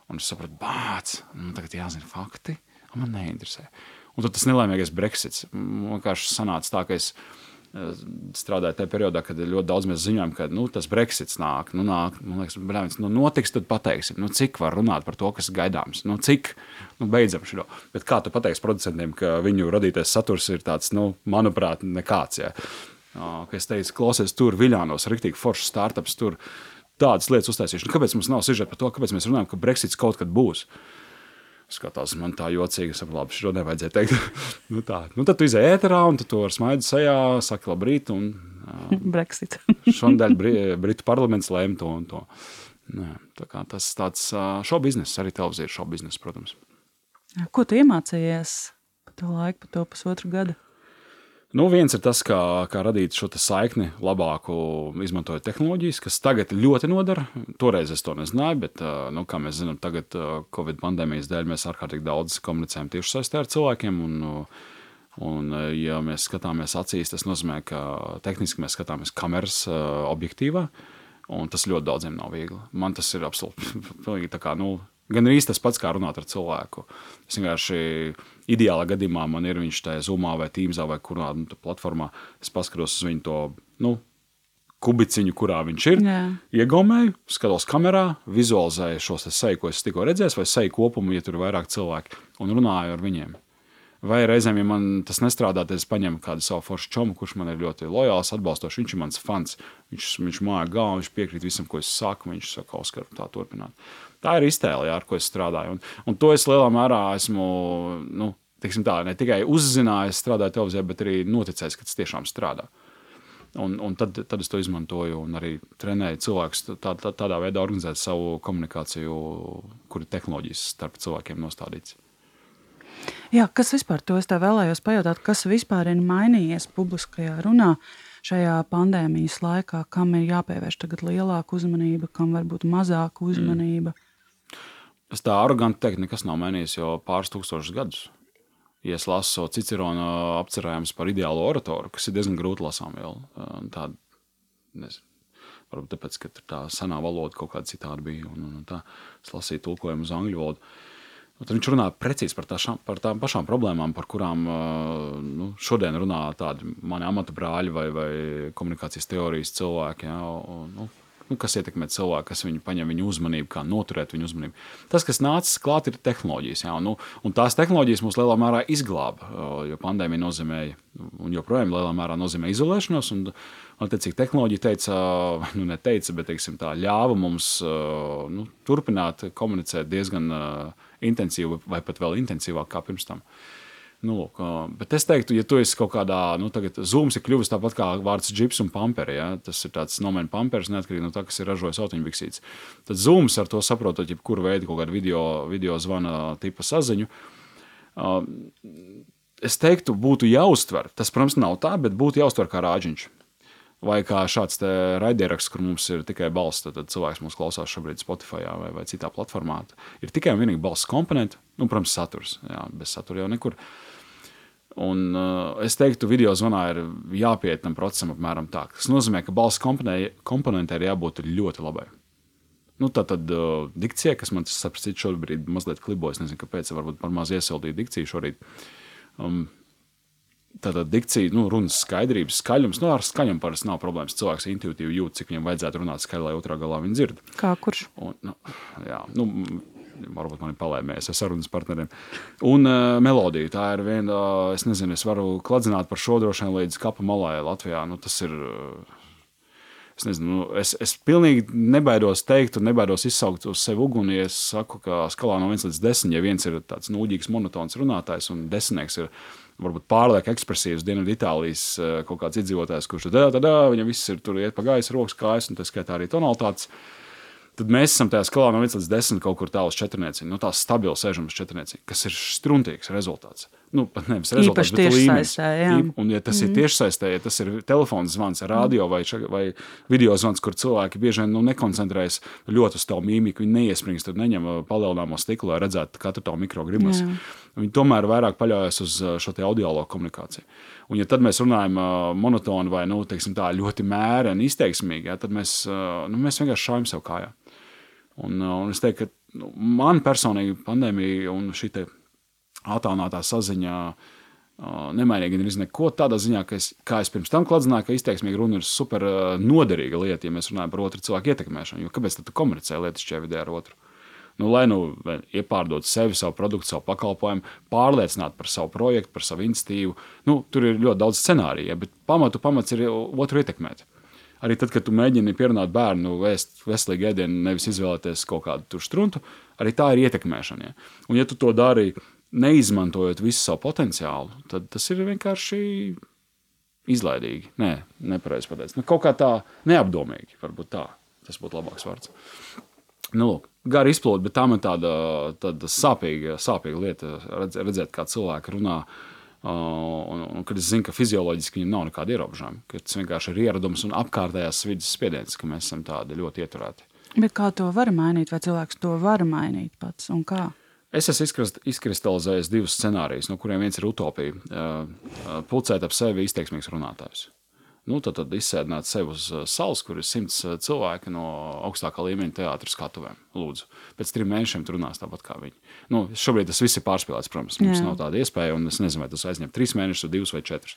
Un es sapratu, bāc, nu, tagad jāzina fakti, man neinteresē. Un tad tas nelaimīgais Brexits. Man vienkārši sanāca tā, ka es strādāju tajā periodā, kad ļoti daudz mēs ziņojam, ka nu, tas Brexits nāk. Nu, nāk man liekas, brāļs, nu, notiks, tad pateiksim, nu, cik var runāt par to, kas gaidāms. Nu, cik nu, beidzam šo. Bet kā tu pateiksi producentiem, ka viņu radītais saturs ir tāds, nu, manuprāt, nekāds. Ja. Kā es teicu, klausies tur, Viljānos, rīktīgi foršs startups tur. Tādas lietas uztaisīšu. Nu, kāpēc mums nav sižeta par to, kāpēc mēs runājam, ka Brexits kaut kad būs? Uh, skatās, man tā jocīgi, saprotu, labi, šo nevajadzēja teikt. nu, tā. Nu, tad tu izēji ēterā, un tu ar smaidu sejā saki labrīt. Un, uh, Brexit. šodien Bri Britu parlaments lēma to un to. Nē, tā kā tas tāds šo biznesa, arī televīzija šo biznesa, protams. Ko tu iemācījies pa to laiku, pa to pusotru gadu? Nu, viens ir tas, kā, kā radīt šo saikni labāku, izmantojot tehnoloģijas, kas tagad ļoti nodara. Toreiz es to nezināju, bet, nu, kā mēs zinām, tagad Covid pandēmijas dēļ mēs ārkārtīgi daudz komunicējam tieši saistē ar cilvēkiem. Un, un, ja mēs skatāmies acīs, tas nozīmē, ka tehniski mēs skatāmies kameras objektīvā, un tas ļoti daudziem nav viegli. Man tas ir absolūti tā kā. Nu, Gan arī tas pats, kā runāt ar cilvēku. Es vienkārši ideālā gadījumā man ir viņš tajā zumā vai tīmzā vai kurā nu, platformā. Es paskatos uz viņu to nu, kubiciņu, kurā viņš ir. Jā. Iegūmēju, skatos kamerā, vizualizēju šo seju, ko es tikko redzēju, vai seju kopumu, ja tur ir vairāk cilvēku, un runāju ar viņiem. Vai reizēm, ja man tas nestrādā, tad es paņemu kādu savu foršu čomu, kurš man ir ļoti lojāls, atbalstošs. Viņš ir mans fans. Viņš, viņš māja galvu, viņš piekrīt visam, ko es saku. Viņš saka, Oskar, tā turpināt. Tā ir iztēle, jā, ar ko es strādāju. Un, un to es lielā mērā esmu nu, tā, ne tikai uzzinājis, strādājot televīzijā, bet arī noticējis, ka tas tiešām strādā. Un, un tad, tad es to izmantoju un arī trenēju cilvēkus tā, tā, tādā veidā, organizēt savu komunikāciju, kur ir tehnoloģijas starp cilvēkiem nostādīts. Jā, kas vispār to es tev vēlējos pajautāt, kas vispār ir mainījies publiskajā runā? Šajā pandēmijas laikā, kam ir jāpievērš tagad lielāka uzmanība, kam varbūt mazāka mm. uzmanība? Mm. Es tā aroganti teiktu, nekas nav mainījies jau pāris tūkstošus gadus. Ja es lasu Cicerona apcerējumus par ideālo oratoru, kas ir diezgan grūti lasām vēl. Tāda, nezinu, varbūt tāpēc, ka tā senā valoda kaut kāda citāda bija. Un, un tā, es lasīju tulkojumu uz angļu valodu. Tad viņš runā precīzi par, tāšām, par tām pašām problēmām, par kurām nu, šodien runā tādi mani amata brāļi vai, vai komunikācijas teorijas cilvēki. Ja, un, nu, nu, kas ietekmē cilvēku, kas viņu paņem viņu uzmanību, kā noturēt viņu uzmanību. Tas, kas nācis klāt, ir tehnoloģijas. Jā, nu, un tās tehnoloģijas mums lielā mērā izglāba, jo pandēmija nozīmēja, un joprojām lielā mērā nozīmē izolēšanos. Un, Attiecīgi, tehnoloģija teica, nu, neteica, bet teiksim, tā ļāva mums nu, turpināt komunicēt diezgan intensīvi, vai pat vēl intensīvāk kā pirms tam. Uh, Nu, lūk, bet es teiktu, ja tu esi kaut kādā, nu, tagad zūms ir kļuvis tāpat kā vārds džips un pamperi. Ja? Tas ir tāds nomēns pampers, neatkarīgi no tā, kas ir ražojis autiņbiksītes. Tad zūms ar to saprotot, jebkuru veidu kaut kādu video, video zvana tipa saziņu. Es teiktu, būtu jāuztver. Tas, protams, nav tā, bet būtu jāuztver kā rāģiņš. Vai kā šāds raidieraksts, kur mums ir tikai balss, tad, cilvēks mūs klausās šobrīd Spotify vai, vai citā platformā. Ir tikai un vienīgi balss komponenti, nu, protams, saturs. Jā, bez satura jau nekur. Uh, Un, uh, es teiktu, video zvanā ir jāpieiet tam procesam apmēram tā. Tas nozīmē, ka balss komponentē ir jābūt ļoti labai. Nu, tā tad uh, dikcija, kas man sapratu, šobrīd mazliet klibojas, nezinu, kāpēc, varbūt par maz iesildīju dikciju šorīt. Um, Tātad dikcija, nu, runas skaidrības, skaļums. Nu, ar skaļumu parasti nav problēmas. Cilvēks intuitīvi jūt, cik viņam vajadzētu runāt skaļi, lai otrā galā viņa dzird. Kā kurš? Un, nu, jā, nu, varbūt man ir palēmējies ar sarunas partneriem. Un uh, melodija, tā ir viena, es nezinu, es varu kladzināt par šo droši vien līdz kapa malai Latvijā. Nu, tas ir. Uh, Es, nezinu, nu, es, es pilnīgi nebaidos teikt, un nebaidos izsaukt uz sevi uguni. Ja es saku, ka skalā no 1 līdz 10, ja viens ir tāds nūģīgs, monotons runātājs, un desmitnieks ir varbūt pārlieku ekspresīvs Dienvidu Itālijas uh, kaut kāds iedzīvotājs, kurš tad, tad, tad viņam viss ir tur iet pa gaisa, rokas kājas, un tas skaitā arī tonalitātes. Uh, tad mēs esam tajā skalā no 1 līdz 10 kaut kur tālu uz četrnieciņu. Nu, tā stabili sēžam uz četrnieciņu, kas ir struntīgs rezultāts. Nu, pat nevis rezultāts, bet līmenis. Īp, un, ja tas mm. ir mhm. tiešsaistē, ja tas ir telefons zvans, radio vai, vai video zvans, kur cilvēki bieži vien nu, nekoncentrējas ļoti uz tavu mīmiku, viņi neiesprings, tad neņem uh, palielināmo stiklu, lai redzētu katru tavu mikrogrimas. Viņi tomēr vairāk paļaujas uz uh, šo audio komunikāciju. Un, ja tad mēs runājam uh, monotoni vai nu, teiksim, tā, ļoti mēreni, izteiksmīgi, ja, tad mēs, nu, mēs vienkārši šaujam sev kājā. Un, uh, un es teiktu, ka nu, man personīgi pandēmija un šī attālinātā saziņa uh, nemainīja gandrīz neko tādā ziņā, ka es, kā es pirms tam kladzināju, ka izteiksmīga runa ir super uh, noderīga lieta, ja mēs runājam par otru cilvēku ietekmēšanu. Jo kāpēc tu komunicē lietas šajā vidē ar otru? Nu, lai nu iepārdot sevi, savu produktu, savu pakalpojumu, pārliecināt par savu projektu, par savu institīvu. Nu, tur ir ļoti daudz scenāriju, bet pamatu pamats ir otru ietekmēt. Uh, Arī tad, kad tu mēģini pierunāt bērnu vēst veselīgu ēdienu, nevis izvēlēties kaut kādu struntu, arī tā ir ietekmēšana. Ja? Un, ja tu to dari neizmantojot visu savu potenciālu, tad tas ir vienkārši izlaidīgi. Nē, nepareizi pateikt. Nu, kaut kā tā neapdomīgi, varbūt tā. Tas būtu labāks vārds. Nu, lūk, gari izplūde, bet tā man tāda, tāda sāpīga, sāpīga lieta redzēt, kā cilvēki runā Un, un kad es zinu, ka fizioloģiski viņam nav nekāda ierobežojuma, ka tas vienkārši ir ieradums un apkārtējās vidas spiediens, ka mēs esam tādi ļoti ieturēti. Bet kā to var mainīt, vai cilvēks to var mainīt pats un kā? Es esmu izkristalizējis divus scenārijus, no kuriem viens ir utopija. Pulcēt ap sevi izteiksmīgs runātājs. Nu, tad, tad izsēdināt sevi uz uh, salas, kur ir simts uh, cilvēki no augstākā līmeņa teātris skatuvēm. Lūdzu, pēc trim mēnešiem tur runās tāpat kā viņi. Nu, šobrīd tas viss ir pārspīlēts, protams. Mums Jā. nav tāda iespēja, un es nezinu, vai tas aizņem trīs mēnešus, divus vai četrus.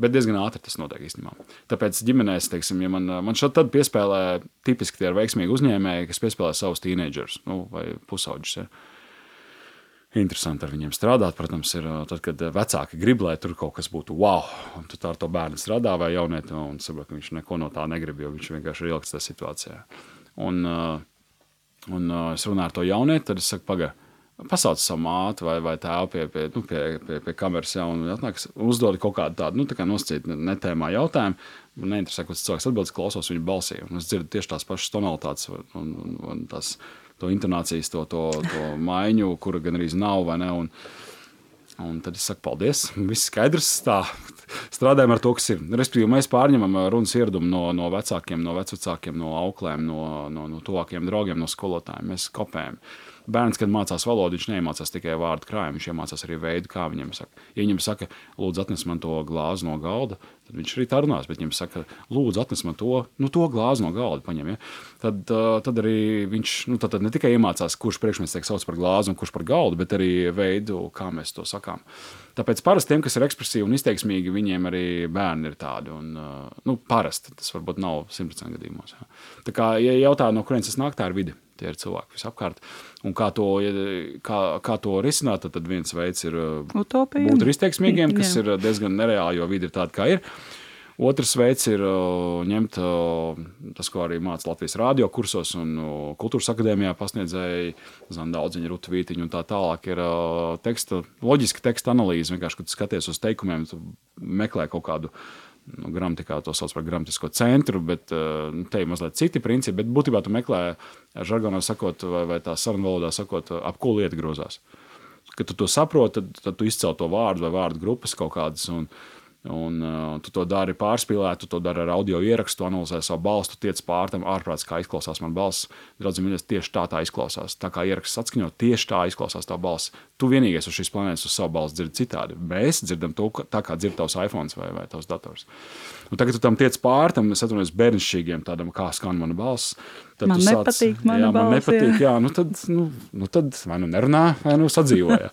Bet diezgan ātri tas notiek īstenībā. Tāpēc ģimenēs, teiksim, ja man, man šeit tad piespēlē, tipiski tie ir veiksmīgi uzņēmēji, kas piespēlē savus tīneģerus nu, vai pusauģus. Ja interesanti ar viņiem strādāt. Protams, ir tad, kad vecāki grib, lai tur kaut kas būtu wow, un tu ar to bērnu strādā vai jaunieti, un saprot, ka viņš neko no tā negrib, jo viņš vienkārši ir ilgs tajā situācijā. Un, un es runāju ar to jaunieti, tad es saku, pagaidi. Pasauc savu māti vai, vai tēvu pie, pie, nu, pie, pie, pie kameras, jau tādā uzdod kaut kādu tādu nu, tā nosacītu netēmā jautājumu. Man neinteresē, ko tas cilvēks atbild, klausos viņa balsī. Es dzirdu tieši tās pašas tonalitātes un, un, un tās to intonācijas, to, to, to maiņu, kura gan arī nav. Un, Un tad es saku, paldies. Viss skaidrs. Tā strādājam ar to, kas ir. Respektīvi, mēs pārņemam runas ieradumu no, no vecākiem, no vecākiem, no auklēm, no, no, no tuvākiem draugiem, no skolotājiem. Mēs kopējam. Bērns, kad mācās valodu, viņš neiemācās tikai vārdu krājumu, viņš iemācās arī veidu, kā viņam saka. Ja viņam saka, lūdzu, atnes man to glāzi no galda, tad viņš arī tā runās. Bet viņam saka, lūdzu, atnes man to, nu, to glāzi no galda, paņem. Ja? Tad, tad arī viņš nu, tad, tad ne tikai iemācās, kurš priekšmets tiek sauc par glāzi un kurš par galdu, bet arī veidu, kā mēs to sakām. Tāpēc parasti tiem, kas ir ekspresīvi un izteiksmīgi, viņiem arī bērni ir tādi. Un, nu, parasti tas varbūt nav 100% gadījumos. Jā. Tā kā ja jautā, no kurienes tas nāk, tā ir vide. Tie ir cilvēki visapkārt. Un kā to, kā, kā to risināt, tad viens veids ir Utopija. būt izteiksmīgiem, kas ir diezgan nereāli, jo vide ir tāda, kā ir. Otrs veids ir ņemt tas, ko arī mācīja Latvijas radio kursos un kultūras akadēmijā pasniedzēji, Zandaudziņa, Ruta Vītiņa un tā tālāk. Ir teksta, loģiska teksta analīze. Vienkārši, kad skaties uz teikumiem, meklē kaut kādu nu, gramatikā to sauc par gramatisko centru, bet nu, te ir mazliet citi principi. Bet būtībā tu meklē, žargonā sakot, vai, vai tā sarunu valodā sakot, ap ko lieta grozās. Kad tu to saproti, tad, tad tu izcēl to vārdu vai vārdu grupas kaut kādas. Un, Un, uh, tu to dari pārspīlēt, tu to dari ar audio ierakstu, analizē savu balstu, tiec pār tam ārprāts, kā izklausās man balss. Draudzīgi, mīļais, tieši tā tā izklausās. Tā kā ieraksts atskaņo, tieši tā izklausās tā balss. Tu vienīgais uz šīs planētas uz savu balsi dzirdi citādi. Mēs dzirdam to, tā kā dzird tavs iPhone vai, vai tavs dators. Un tagad tu tam tiec pār tam, es atvainojos bērnišķīgiem, tādam kā skan mana balss. Tad man sāc, nepatīk, mana jā, man balss, nepatīk, jā. jā, nu tad, nu, nu tad vai nu nerunā, vai nu sadzīvoja.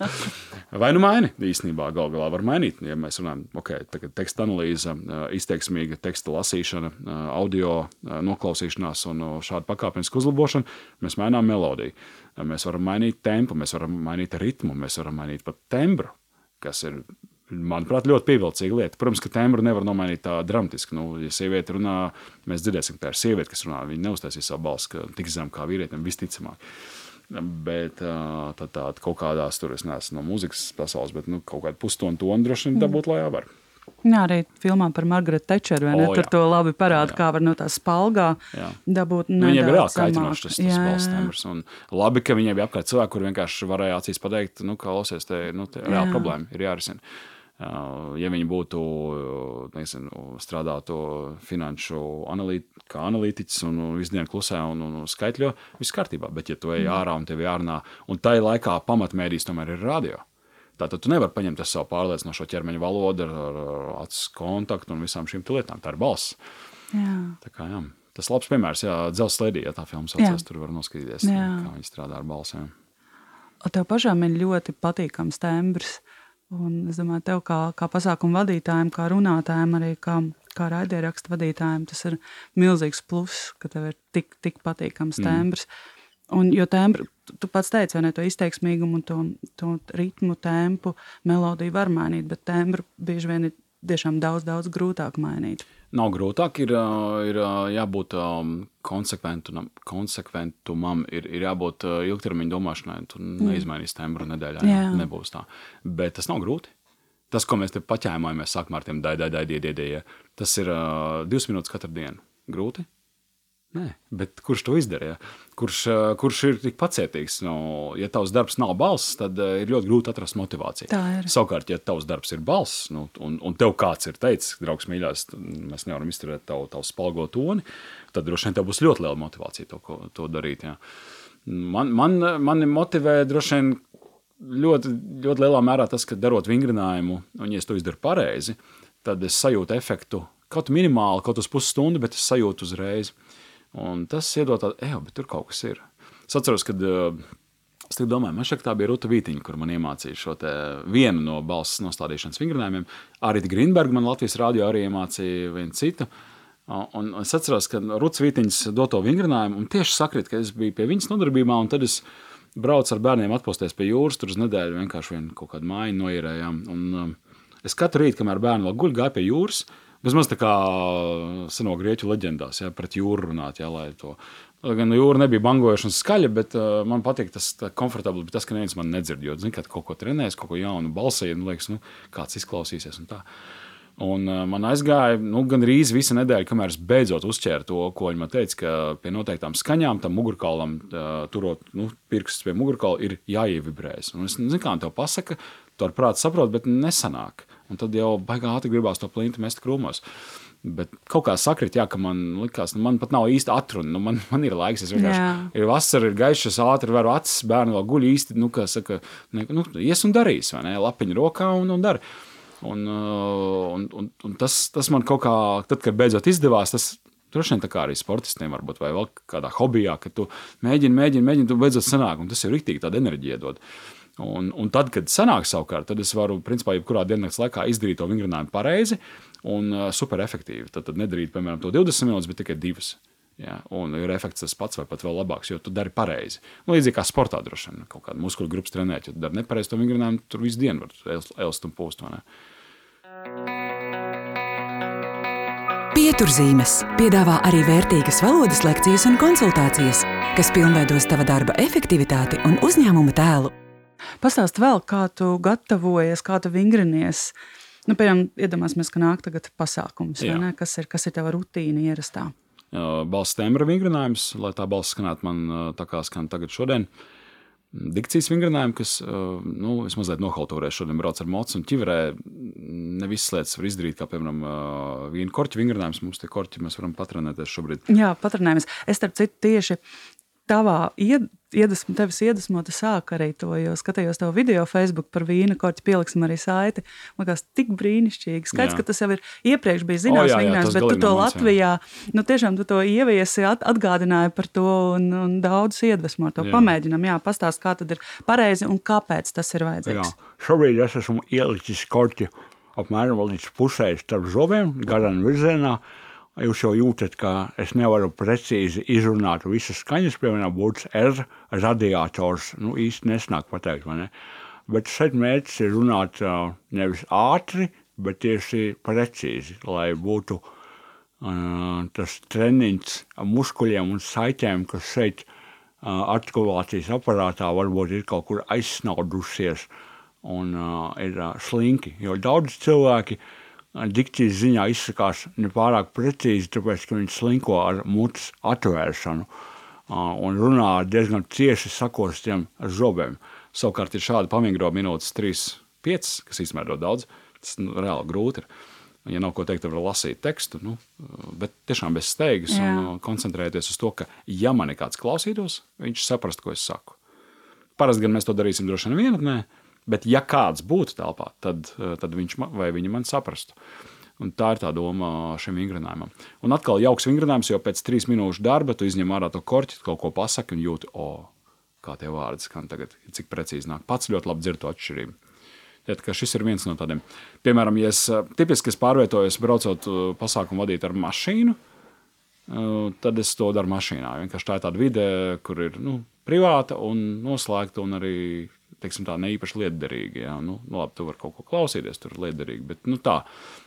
Vai nu maini? Īstenībā gal galā var mainīt. Ja mēs runājam, ok, tagad teksta analīze, izteiksmīga teksta lasīšana, audio noklausīšanās un šāda pakāpeniska uzlabošana, mēs mainām melodiju. Mēs varam mainīt tempu, mēs varam mainīt ritmu, mēs varam mainīt pat tembru, kas ir manuprāt, ļoti pievilcīga lieta. Protams, ka tembru nevar nomainīt tā dramatiski. Nu, ja sieviete runā, mēs dzirdēsim, ka tā ir sieviete, kas runā. Viņa neuztaisīs savu balsi tik zem kā vīrietim, visticamāk. Bet tā, tā kaut kādās tur es neesmu no mūzikas pasaules, bet nu, kaut kādu pusstundu tonu droši vien dabūt, lai jāvar. Jā, arī filmā par Margaretu Tečeru. O, tur to labi parāda, kā var no tā spalgā jā. dabūt. Nu, viņiem ir reāli kaitinošs tas, tas balss tembrs. Un labi, ka viņiem bija apkārt cilvēki, kur vienkārši varēja acīs pateikt, nu, ka lausies, te, nu, te reāla problēma ir jārisina. Ja viņi būtu nezinu, strādātu finanšu analīt, kā analītiķis un visu dienu klusē un, un skaitļo, viss kārtībā. Bet, ja tu ej ārā un tev jārunā, un tai laikā pamatmērījis tomēr ir radio. Tātad tu nevari paņemt savu pārliecinošo ķermeņa valodu ar, ar, acu kontaktu un visām šīm lietām. Tā ir balss. Jā. Tā kā, jā. Tas ir labs piemērs, ja dzelzceļa slēdī, ja tā filma saucās, tur var noskatīties, jā. kā viņi strādā ar balsīm. Tev pašām ir ļoti patīkams tembrs. Un es domāju, tev kā, kā pasākumu vadītājiem, kā runātājiem, arī kā, kā raidierakstu vadītājiem, tas ir milzīgs pluss, ka tev ir tik, tik patīkams tembrs. Mm. Un, jo tembru, tu, pats teici, vai ne, to izteiksmīgumu, to, to ritmu, tempu, melodiju var mainīt, bet tembru bieži vien ir tiešām daudz, daudz grūtāk mainīt. Nav grūtāk, ir, ir jābūt konsekventumam, konsekventumam ir, ir jābūt ilgtermiņa domāšanai. Tu mm. neizmainīsi tembru nedēļā, jā. Jā, nebūs tā. Bet tas nav grūti. Tas, ko mēs te paķēmāmies sākumā ar tiem daidai, daidai, daidai, tas ir uh, divas minūtes katru dienu. Grūti? Nē, bet kurš to izdarīja? Kurš, kurš ir tik pacietīgs? Nu, ja tavs darbs nav balss, tad ir ļoti grūti atrast motivāciju. Savukārt, ja tavs darbs ir balss, nu, un, un tev kāds ir teicis, draugs, mīļās, mēs nevaram izturēt tavu, tavu spalgo toni, tad droši vien tev būs ļoti liela motivācija to, ko, to darīt. Jā. Man, man, mani motivē droši vien ļoti, ļoti lielā mērā tas, ka darot vingrinājumu, un ja es to izdaru pareizi, tad es sajūtu efektu kaut minimāli, kaut uz pusstundu, bet es sajūtu uzreiz. Un tas iedod tādu, ej, bet tur kaut kas ir. Es atceros, kad uh, es domāju, man šeit tā bija Ruta Vītiņa, kur man iemācīja šo vienu no balss nostādīšanas vingrinājumiem. Arī Grīnberga man Latvijas rādio arī iemācīja vienu citu. Un es atceros, ka Rutas Vītiņas doto vingrinājumu, un tieši sakrit, ka es biju pie viņas nodarbībā, un tad es braucu ar bērniem atpūsties pie jūras, tur uz nedēļu vienkārši vienu kaut kādu māju noierējām. Un, um, es katru rītu, kamēr bērni vēl guļ, gāju pie jūras, Vismaz tā kā seno grieķu leģendās, ja pret jūru runāt, ja, lai to. Gan jūra nebija bangojoša un skaļa, bet uh, man patīk tas komfortabli, bet tas, ka neviens man nedzird, jo, zini, kad kaut ko trenēs, kaut ko jaunu balsī, nu, liekas, nu, kāds izklausīsies un tā. Un uh, man aizgāja nu, gandrīz visa nedēļa, kamēr es beidzot uzķēru to, ko viņi man teica, ka pie noteiktām skaņām tam mugurkaulam, uh, turot nu, pirkstus pie mugurkaula, ir jāievibrējas. Un es nezinu, kā man te pasaka, to ar prātu saprotu, bet nesanāk. Un tad jau baigā ātri gribās to plintu mest krūmos. Bet kaut kā sakrit, jā, ka man likās, nu, man pat nav īsti atruna. Nu, man, man ir laiks, es vienkārši. Jā. Ir vasara, ir gaišs, ātri varu acis, bērnu vēl guļ īsti. Nu, kā saka, ne, nu, ies un darīs, vai ne? Lapiņa rokā un, un dara. Un, uh, un, un, un tas, tas man kaut kā, tad, kad beidzot izdevās, tas droši vien tā kā arī sportistiem, varbūt, vai vēl kādā hobijā, ka tu mēģini, mēģini, mēģini, tu beidzot sanāk, un tas jau rīktīgi tāda enerģija dod. Un, un tad, kad sanāk savukārt, tad es varu, principā, jebkurā dienas laikā izdarīt to vingrinājumu pareizi un uh, super efektīvi. Tad, tad nedarīt, piemēram, to 20 minūtes, bet tikai 2. Ja, un ir efekts tas pats, vai pat vēl labāks, jo tu dari pareizi. Nu, līdzīgi kā sportā, droši vien, kaut kāda muskuļu grupas trenēt, ja tu dari nepareizi to vingrinājumu, tur visu dienu var elst, un pūst. Pieturzīmes piedāvā arī vērtīgas valodas lekcijas un konsultācijas, kas pilnveidos tava darba efektivitāti un uzņēmuma tēlu. Pastāst vēl, kā tu gatavojies, kā tu vingrinies. Nu, piemēram, iedomāsimies, ka nāk tagad pasākums, kas ir, kas ir tava rutīna ierastā. Balsts tembra vingrinājums, lai tā balss skanētu man tā kā skan tagad šodien. Dikcijas vingrinājumi, kas, nu, es mazliet nohalturēju šodien braucu ar mocu un ķiverē. Ne visas lietas var izdarīt, kā, piemēram, vīna korķa vingrinājums. Mums tie korķi, mēs varam patrenēties šobrīd. Jā, patronējamies. Es starp citu tieši tavā ied, iedvesmu, tevis iedvesmota sāk arī to, jo skatījos tavu video Facebook par vīna korķi, pieliksim arī saiti. Man liekas, tik brīnišķīgi. Skaidrs, Jā. ka tas jau ir iepriekš bijis zināms, vingrinājums, tas bet tu to nav mans, jā. Latvijā, nu tiešām tu to ieviesi, at, atgādināji par to un, un daudz iedvesmo to Jā. pamēģinām. Jā, pastāst, kā tad ir pareizi un kāpēc tas ir vajadzīgs. Jā. Šobrīd es esmu ielicis korķi apmēram līdz pusē starp zobiem, garām virzienā. Jūs jau jūtat, ka es nevaru precīzi izrunāt visas skaņas, piemēram, būtu R radiators. Nu, īsti nesnāk pateikt, vai ne? Bet šeit mērķis ir runāt nevis ātri, bet tieši precīzi, lai būtu uh, tas treniņš muskuļiem un saitēm, kas šeit uh, artikulācijas aparātā varbūt ir kaut kur aizsnaudusies un uh, ir slinki. Jo daudz cilvēki uh, dikcijas ziņā izsakās nepārāk precīzi, tāpēc, ka viņi slinko ar mutes atvēršanu un runā diezgan cieši sakostiem zobiem. Savukārt ir šādi pamingro minūtes 3-5, kas īstenībā ir daudz. Tas nu, reāli grūti ir. Ja nav ko teikt, tad var lasīt tekstu, nu, bet tiešām bez steigas Jā. un koncentrēties uz to, ka, ja man ir kāds klausītos, viņš saprast, ko es saku. Parasti gan mēs to darīsim droši vien vienatnē, bet ja kāds būtu telpā, tad, uh, tad viņš ma- vai viņa man saprastu. Un tā ir tā doma šim vingrinājumam. Un atkal jauks vingrinājums, jo pēc trīs minūšu darba tu izņem ārā to korķi, kaut ko pasaki un jūti, o, kā tie vārdi skan tagad, cik precīzi nāk. Pats ļoti labi dzird to atšķirību. Ka šis ir viens no tādiem. Piemēram, ja es eh, tipiski es pārvietojos, braucot eh, pasākumu vadīt ar mašīnu, eh, tad es to daru mašīnā. Vienkārši tā ir tāda vide, kur ir nu, privāta un noslēgta un arī teiksim, tā, ne īpaši liederīga. Jā. Nu, nu, labi, tu vari kaut ko klausīties, tur ir liederīgi. Bet nu, tā,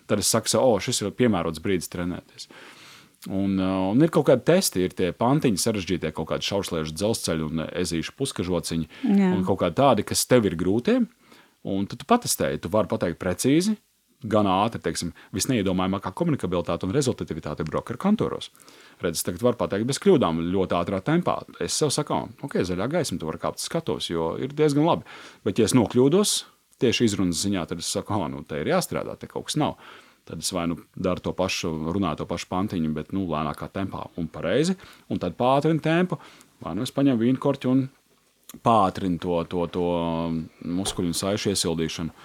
tad es saku, o, šis ir piemērots brīdis trenēties. Un, uh, un ir kaut kādi testi, ir tie pantiņi, sarežģītie kaut kādi šaušliešu dzelzceļi un ezīšu puskažociņi. Jā. Un kaut kādi tādi, kas tev ir grūti. Un tad tu patestēji, tu vari pateikt precīzi, gan ātri, teiksim, visneiedomājamākā komunikabilitāte un rezultatīvitāte brokeru kantoros. Redz, tagad varu pateikt bez kļūdām, ļoti ātrā tempā. Es sev saku, ok, zaļā gaisma, tu vari kāpt skatos, jo ir diezgan labi. Bet, ja es nokļūdos tieši izrunas ziņā, tad es saku, ah, nu, te ir jāstrādā, te kaut kas nav. Tad es vai nu daru to pašu, runāju to pašu pantiņu, bet nu, lēnākā tempā un pareizi. Un tad pātrinu tempu, vai nu es paņemu vīnu korķi un pātrinu to, to, to muskuļu un saišu iesildīšanu.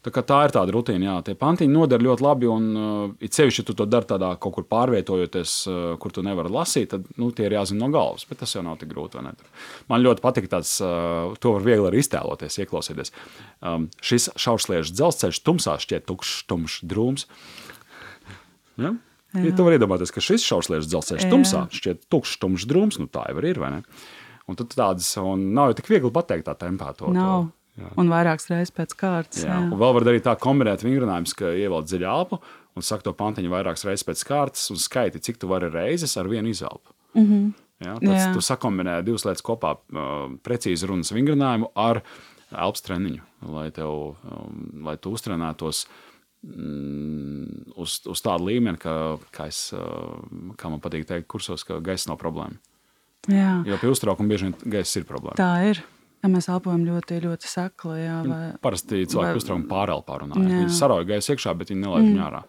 Tā, tā ir tāda rutīna, jā, tie pantiņi noder ļoti labi. Un, uh, it sevišķi, ja tu to dari tādā kaut kur pārvietojoties, uh, kur tu nevari lasīt, tad nu, tie ir jāzina no galvas. Bet tas jau nav tik grūti. Man ļoti patīk tāds, uh, to var viegli arī iztēloties, ieklausīties. Um, šis šaušliešu dzelzceļš tumsā šķiet tukšs, tumšs, drūms. Ja? Ja tu vari iedomāties, ka šis šaušliešu dzelzceļš Jā. tumsā šķiet tukšs, tumšs, drūms, nu tā jau ir, vai ne? Un tad tādas, un nav jau tik viegli pateikt tā tempā to. Nav. To, jā. Un vairākas reizes pēc kārtas. Jā. Jā. Un vēl var darīt tā, kombinēt vingrinājumus, ka ievelc dziļu elpu un saka to pantiņu vairākas reizes pēc kārtas un skaiti, cik tu vari reizes ar vienu izelpu. Mm -hmm. Jā, tas, Mhm. Jā. tu sakombinē divas lietas kopā, uh, precīzi runas vingrinājumu ar elpas treniņu, lai, tev, um, lai tu uztrenētos mm, uz, uz tādu līmeni, ka, kā, es, uh, kā man patīk teikt, kursos, ka gaisa nav problēma. Jā. Jo pie uztraukuma bieži vien gaisa ir problēma. Tā ir. Ja mēs elpojam ļoti, ļoti sakli. Jā, vai, Parasti cilvēki vai- uztraukuma pārēl pārunā. Jā. Viņi sarauj gaisu iekšā, bet viņi nelaiž viņu ārā.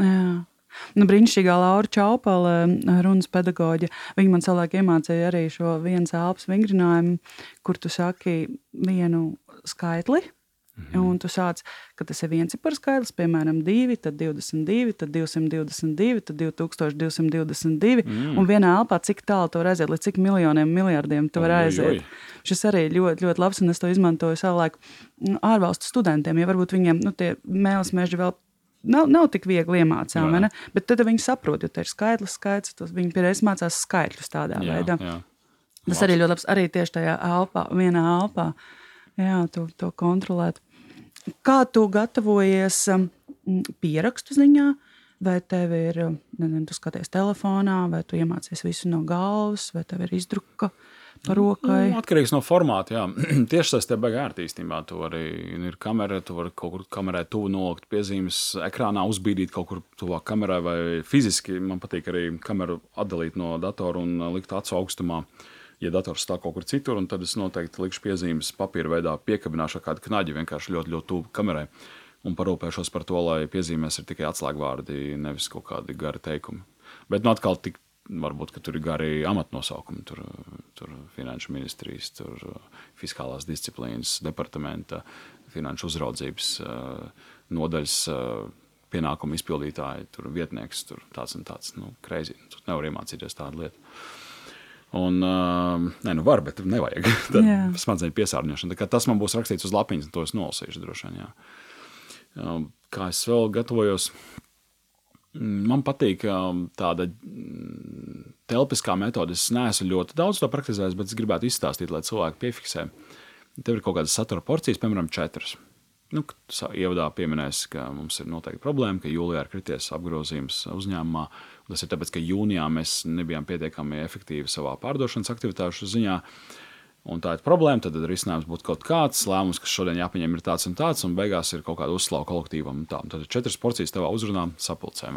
jā. Nu, brīnišķīgā Laura Čaupala, runas pedagoģa, viņa man savulaik iemācīja arī šo viens elpas vingrinājumu, kur tu saki vienu skaitli, Mhm. Un tu sāc, ka tas ir viens cipars skaitlis, piemēram, 2, tad 22, tad 222, tad 2222. Mm. Un vienā elpā, cik tālu tu vari aiziet, līdz cik miljoniem, miljardiem tu vari aiziet. Šis arī ļoti, ļoti labs, un es to izmantoju savulaik mm, ārvalstu studentiem, ja varbūt viņiem nu, tie mēlis meži vēl nav, nav tik viegli iemācāmi. Bet tad viņi saprot, jo tā ir skaitlis, skaits. Viņi pierādījis mācās skaitļus tādā jā, veidā. Jā. Tas arī ļoti labs. Arī tieši tajā elpā, vienā elpā. Jā, to, to kontrolēt. Kā tu gatavojies um, pierakstu ziņā? Vai tev ir, um, nezinu, tu skaties telefonā, vai tu iemācies visu no galvas, vai tev ir izdruka par rokai? Nu, atkarīgs no formāta, jā. Tieši tas te baigā ērti īstenībā. Tu arī ir kamera, tu vari kaut kur kamerai tuvu nolikt piezīmes, ekrānā uzbīdīt kaut kur tuvāk kamerai vai fiziski. Man patīk arī kameru atdalīt no datora un uh, likt acu augstumā. Uh, ja dators stāv kaut kur citur, tad es noteikti likšu piezīmes papīra veidā, piekabināšu kādu knaģi vienkārši ļoti, ļoti tuvu kamerai. Un parūpēšos par to, lai piezīmēs ir tikai atslēgvārdi, nevis kaut kādi gari teikumi. Bet nu, atkal tik, varbūt tur ir gari amatnosaukumi, tur, tur finanšu ministrijas, tur fiskālās disciplīnas departamenta, finanšu uzraudzības nodaļas pienākumu izpildītāji, tur vietnieks, tur tāds un tāds. Nu, crazy. Tur nevar iemācīties tādu lietu. Un, uh, nē, nu var, bet nevajag. Smadzeņu piesārņošana. Tas man būs rakstīts uz lapiņas, un to es nolasīšu droši vien. Jā. Uh, kā es vēl gatavojos, man patīk uh, tāda telpiskā metode. Es neesmu ļoti daudz to praktizējis, bet es gribētu izstāstīt, lai cilvēki piefiksē. Tev ir kaut kādas satura porcijas, piemēram, četras. Nu, ievadā pieminēs, ka mums ir noteikti problēma, ka jūlijā ir krities apgrozījums uzņēmumā. Tas ir tāpēc, ka jūnijā mēs nebijām pietiekami efektīvi savā pārdošanas aktivitāšu ziņā. Un tā ir problēma. Tad risinājums būtu kaut kāds lēmums, kas šodien jāpieņem, ir tāds un tāds, un beigās ir kaut kāda uzslava kolektīvam. Tad ir četras porcijas tavā uzrunā sapulcē.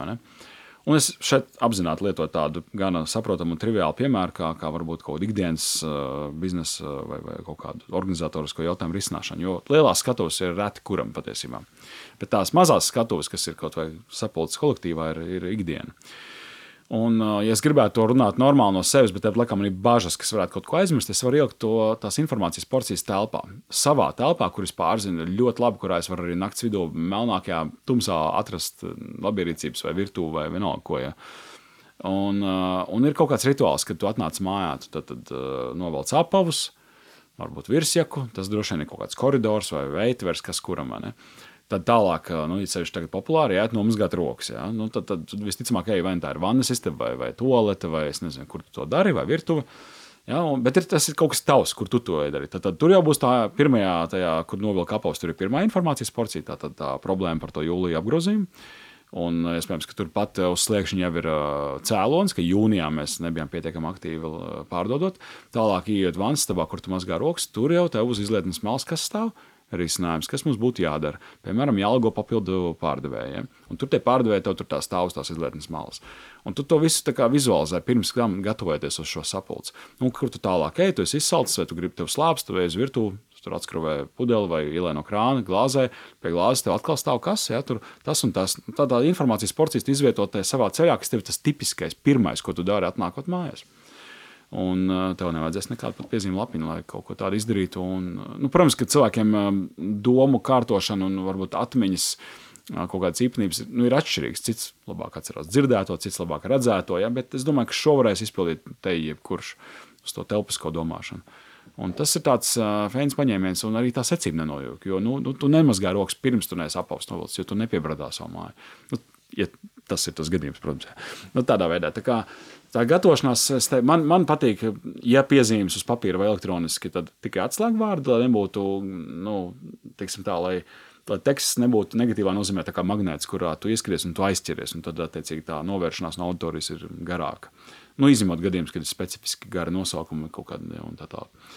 Un es šeit apzināti lietoju tādu gan saprotamu un triviālu piemēru, kā, kā varbūt kaut kāda ikdienas uh, biznesa vai, vai kaut kādu organizatorisko jautājumu risināšanu. Jo lielās skatuves ir reti kuram patiesībā. Bet tās mazās skatuves, kas ir kaut vai sapulces kolektīvā, ir, ir ikdiena. Un, ja es gribētu to runāt normāli no sevis, bet tāpat laikā man ir bažas, kas varētu kaut ko aizmirst, es varu ielikt to tās informācijas porcijas telpā. Savā telpā, kuras pārzinu ļoti labi, kurā es varu arī naktas vidū, melnākajā tumsā atrast labierīcības vai virtuvi vai vienalga ko. Ja. Un, un ir kaut kāds rituāls, kad tu atnāc mājā, tu tad, tad novelc apavus, varbūt virsjaku, tas droši vien ir kaut kāds koridors vai veitvers, kas kuram. Ne? Tad tālāk, nu, ja sevišķi tagad populāri, iet nomazgāt rokas. Ja? Nu, tad, tad visticamāk, ej, vai nu tā ir vannas istaba, vai, vai toalete, vai es nezinu, kur tu to dari, vai virtuve. Ja, un, bet ir, tas ir kaut kas tavs, kur tu to dari. Tad, tad tur jau būs tā pirmā, kur novilka apavs, tur ir pirmā informācijas porcija, tā, tā, tā problēma par to jūliju apgrozījumu. Un iespējams, ka turpat uz sliekšņa jau ir cēlonis, ka jūnijā mēs nebijām pietiekami aktīvi pārdodot. Tālāk, ienākot vannas stabā, kur tu mazgā rokas, tur jau tev uz izlietnes malas kas stāv risinājums, kas mums būtu jādara. Piemēram, jāalgo papildu pārdevējiem. Un tur tie pārdevēji tev tur tā stāv uz tās izlietnes malas. Un tu to visu vizualizē pirms tam gatavoties uz šo sapulci. Nu, kur tu tālāk ej, tu esi izsalcis, vai tu gribi tev slāpst, vai uz virtuvi. Tur atskrūvē pudeli vai ielē no krāna, glāzē. Pie glāzes tev atkal stāv kas, ja tur tas un tas. Tādā informācijas porcijas izvietot savā ceļā, kas tev ir tas tipiskais, pirmais, ko tu dari atnākot mājās. Un uh, tev nevajadzēs nekādu piezīmju lapiņu, lai kaut ko tādu izdarītu. Un, uh, nu, protams, ka cilvēkiem um, domu kārtošana un varbūt atmiņas uh, kaut kādas īpatnības nu, ir atšķirīgas. Cits labāk atcerās dzirdēto, cits labāk redzēto. Ja? Bet es domāju, ka šo varēs izpildīt te jebkurš uz to telpisko domāšanu. Un tas ir tāds uh, fēns paņēmiens, un arī tā secība nenojūta. Jo nu, nu, tu nemazgā rokas pirms tu neesi apausts novilcis, jo tu nepiebradā savu māju. Nu, ja tas ir tas gadījums, protams. Nu, tādā veidā. Tā kā, uh, Tā gatavošanās, te, man, man patīk, ja piezīmes uz papīra vai elektroniski, tad tikai atslēgvārdi, lai nebūtu, nu, tā, lai, lai teksts nebūtu negatīvā nozīmē, kā magnēts, kurā tu ieskaries un tu aizķeries. Un tad, attiecīgi, tā novēršanās no auditorijas ir garāka. Nu, izņemot gadījumus, kad ir specifiski gara nosaukumi kaut kādi un tā tālāk.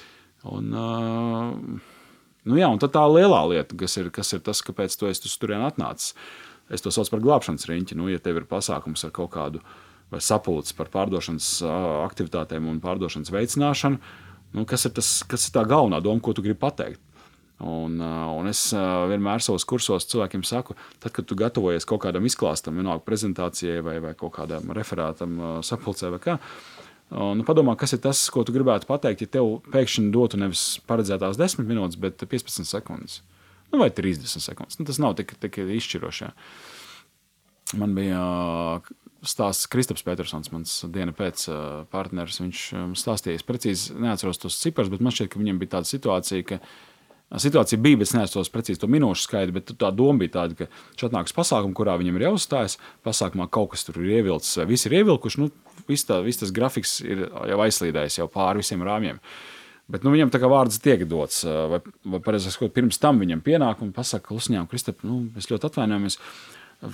Un, uh, nu jā, un tā lielā lieta, kas ir, kas ir tas, kāpēc tu esi tur atnācis, es to saucu par glābšanas riņķi. Nu, ja tev ir pasākums ar kaut kādu vai sapulces par pārdošanas aktivitātēm un pārdošanas veicināšanu. Nu, kas, ir tas, kas ir tā galvenā doma, ko tu gribi pateikt? Un, un es vienmēr savos kursos cilvēkiem saku, tad, kad tu gatavojies kaut kādam izklāstam, vienalga prezentācijai vai, vai kaut kādam referātam, sapulcē vai kā, nu, padomā, kas ir tas, ko tu gribētu pateikt, ja tev pēkšņi dotu nevis paredzētās 10 minūtes, bet 15 sekundes. Nu, vai 30 sekundes. Nu, tas nav tik, tik izšķiroši. Man bija stāsts Kristaps Petersons, mans diena pēc partneris. Viņš stāstīja, es precīzi neatceros tos ciprus, bet man šķiet, ka viņam bija tāda situācija, ka Situācija bija, bet es neesmu precīzi to minūšu skaitu, bet tā doma bija tāda, ka viņš atnāks pasākumā, kurā viņam ir jāuzstājas. Pasākumā kaut kas tur ir ievilcis, viss ir ievilkuši. Nu, viss, tā, viss tas grafiks ir jau aizslīdējis jau pāri visiem rāmjiem. Bet nu, viņam tā kā vārds tiek dots, vai, vai pareizāk sakot, pirms tam viņam pienāk un pasaka, Lusņām, Kristap, nu, mēs ļoti atvainojamies.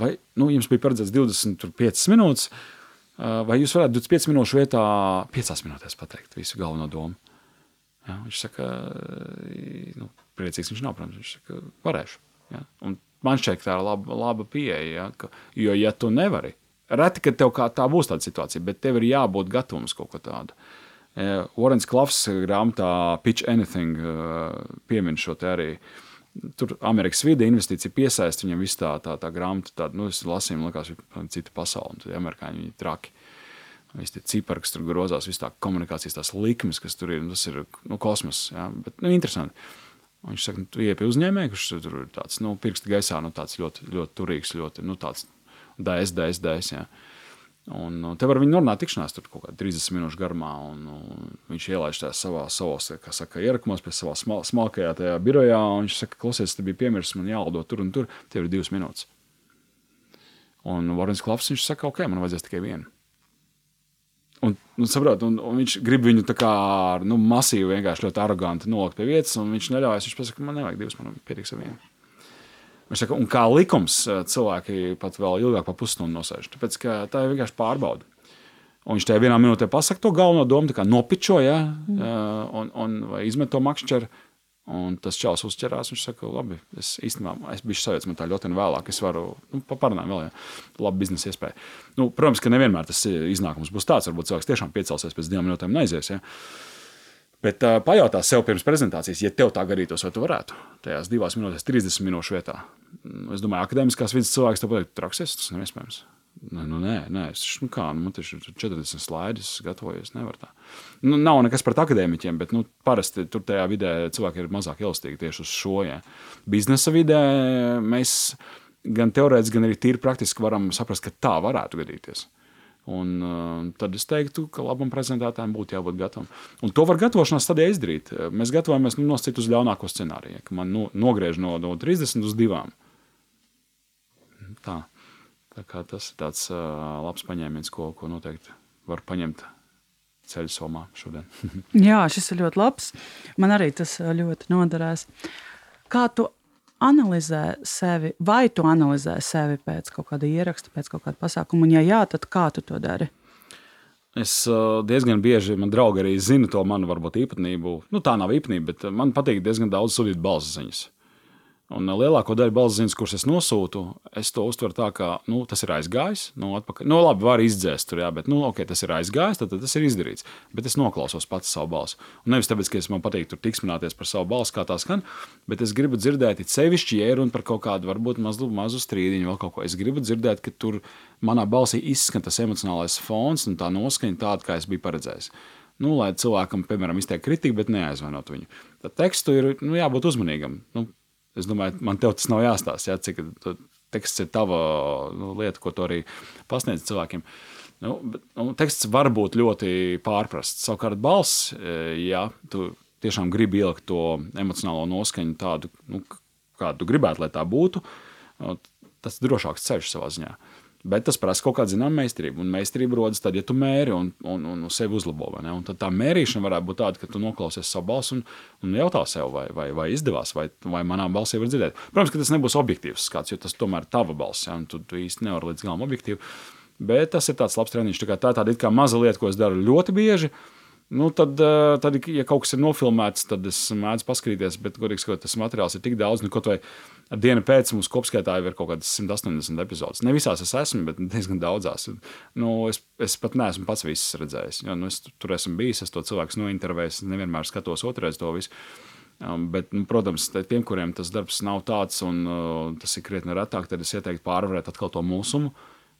Vai nu, jums bija paredzēts 25 minūtes, vai jūs varētu 25 minūšu vietā 5 minūtēs pateikt visu galveno domu? Ja, viņš saka, nu, priecīgs viņš nav, protams, viņš saka, varēšu. Ja? Un man šķiet, tā ir laba, laba pieeja, ja? Ka, jo, ja tu nevari, reti, ka tev kā tā būs tāda situācija, bet tev ir jābūt gatavam uz kaut ko tādu. Orens Klafs grāmatā Pitch Anything piemin šo te arī. Tur Amerikas vide investīcija piesaista viņam visu tā, tā, tā grāmatu, tādu, nu, es lasīju, likās, ir cita pasaule, tad amerikāņi viņi traki. Visi tie cipari, kas tur grozās, visas tā komunikācijas, tās likmes, kas tur ir, tas ir nu, kosmos. Ja? Bet, nu, interesanti. Viņš saka, nu, tu ieej pie uzņēmēja, kurš tur ir tāds nu, pirksti gaisā, nu, tāds ļoti, ļoti turīgs, ļoti nu, tāds dēs, dēs, dēs. Ja. Un nu, te var viņi normāli tikšanās tur kaut kādā 30 minūšu garumā. Un, un viņš ielaiž tajā savā, savos, kā saka, ierakumos pie savā smal, smalkajā tajā birojā. Viņš saka, klausies, te bija piemirsts, man jālido tur un tur. Tev ir divas minūtes. Un Varens Klafs viņš saka, ok, man vajadzēs tikai vienu. Un, un, saprot, un, un viņš grib viņu tā kā nu, masīvi, vienkārši ļoti aroganti nolikt pie vietas, un viņš neļaujas. Viņš pasaka, man nevajag divas, man pietiks ar vienu. Viņš saka, un kā likums eh, cilvēki pat vēl ilgāk par pusstundu nosēž. Tāpēc tā ir vienkārši pārbauda. Un viņš tajā vienā minūtē pasakā to galveno domu, kā nopičo, ja, mm. un, un izmet to makšķeru. Un tas čels uzķerās. Viņš saka, labi, es īstenībā es biju sajūta, man tā ļoti vēlāk. Es varu nu, parunāt vēl, ja labi biznesa iespēja. Nu, protams, ka nevienmēr tas iznākums būs tāds. Varbūt cilvēks tiešām piecelsies pēc divām minūtēm un aizies. Ja? Bet uh, pajautā sev pirms prezentācijas, ja tev tā garītos, vai tu varētu tajās divās minūtēs, 30 minūšu vietā. Es domāju, akadēmiskās vidas cilvēks tev pateikt, traksies, tas nav iespējams. Nu, nu, nē, nē, es nu, kā, nu, man taču ir 40 slaidi, es gatavojos, nevaru tā. Nu, nav nekas pret akadēmiķiem, bet nu, parasti tur tajā vidē cilvēki ir mazāk elastīgi tieši uz šo. Ja. Biznesa vidē mēs gan teorētiski, gan arī tīri praktiski varam saprast, ka tā varētu gadīties. Un, uh, tad es teiktu, ka labam prezentētājam būtu jābūt gatavam. Un to var gatavošanās stadijā izdarīt. Mēs gatavojamies nu, nosacīt uz ļaunāko scenāriju, ka man nu, nogriež no, no 30 uz 2. Tā. Tas ir tāds uh, labs paņēmiens, ko, ko noteikti var paņemt ceļu somā šodien. Jā, šis ir ļoti labs. Man arī tas ļoti noderēs. Kā tu analizē sevi, vai tu analizē sevi pēc kaut kāda ieraksta, pēc kaut kāda pasākuma? Un, ja jā, tad kā tu to dari? Es uh, diezgan bieži, man draugi arī zina to manu varbūt īpatnību. Nu, tā nav īpatnība, bet man patīk diezgan daudz sūtīt balss ziņas. Un lielāko daļu balss ziņas, kuras es nosūtu, es to uztveru tā, ka nu, tas ir aizgājis. Nu, atpakaļ. nu, labi, var izdzēst tur, jā, bet nu, okay, tas ir aizgājis, tad, tad tas ir izdarīts. Bet es noklausos pats savu balsi. Un nevis tāpēc, ka man patīk tur tiksmināties par savu balsi, kā tā skan, bet es gribu dzirdēt, sevišķi, ja ir runa par kaut kādu, varbūt mazu, mazu strīdiņu, vēl kaut ko. Es gribu dzirdēt, ka tur manā balsī izskan tas emocionālais fons un tā noskaņa tāda, kā es biju paredzējis. Nu, lai cilvēkam, piemēram, izteikt kritiku, bet neaizvainot viņu. Tad tekstu ir nu, jābūt uzmanīgam. Nu, Es domāju, man tev tas nav jāstāsta, ja, cik teksts ir tava nu, lieta, ko tu arī pasniedz cilvēkiem. Nu, bet, nu, teksts var būt ļoti pārprasts. Savukārt, balss, e, ja tu tiešām gribi ielikt to emocionālo noskaņu tādu, nu, kādu tu gribētu, lai tā būtu, nu, tas ir drošāks ceļš savā ziņā. Uh, Bet tas prasa kaut kādu zināmu meistarību. Un meistarība rodas tad, ja tu mēri un, un, un, un sevi uzlabo. Un tad tā mērīšana varētu būt tāda, ka tu noklausies savu balsi un, un jautā sev, vai, vai, vai izdevās, vai, vai manā balsī var dzirdēt. Protams, ka tas nebūs objektīvs skats, jo tas tomēr ir tava balss. Ja, tu, tu īsti nevari līdz galam objektīvi. Bet tas ir tāds labs treniņš. Tā, tā ir tāda maza lieta, ko es daru ļoti bieži. Nu, tad, eh, tad, ja kaut kas ir nofilmēts, tad es mēdzu paskatīties, bet, godīgi sakot, tas materiāls ir tik daudz, nu, kaut vai diena pēc mums kopskaitā jau ir kaut kādas 180 epizodes. Ne visās es esmu, bet diezgan daudzās. Nu, es, es pat neesmu pats visus redzējis. Jo, nu, es tur esmu bijis, es to cilvēku nointervējis, nevienmēr skatos otrreiz to visu. Um, bet, nu, protams, tiem, kuriem tas darbs nav tāds, un uh, tas ir krietni retāk, tad es ieteiktu pārvarēt atkal to mūsumu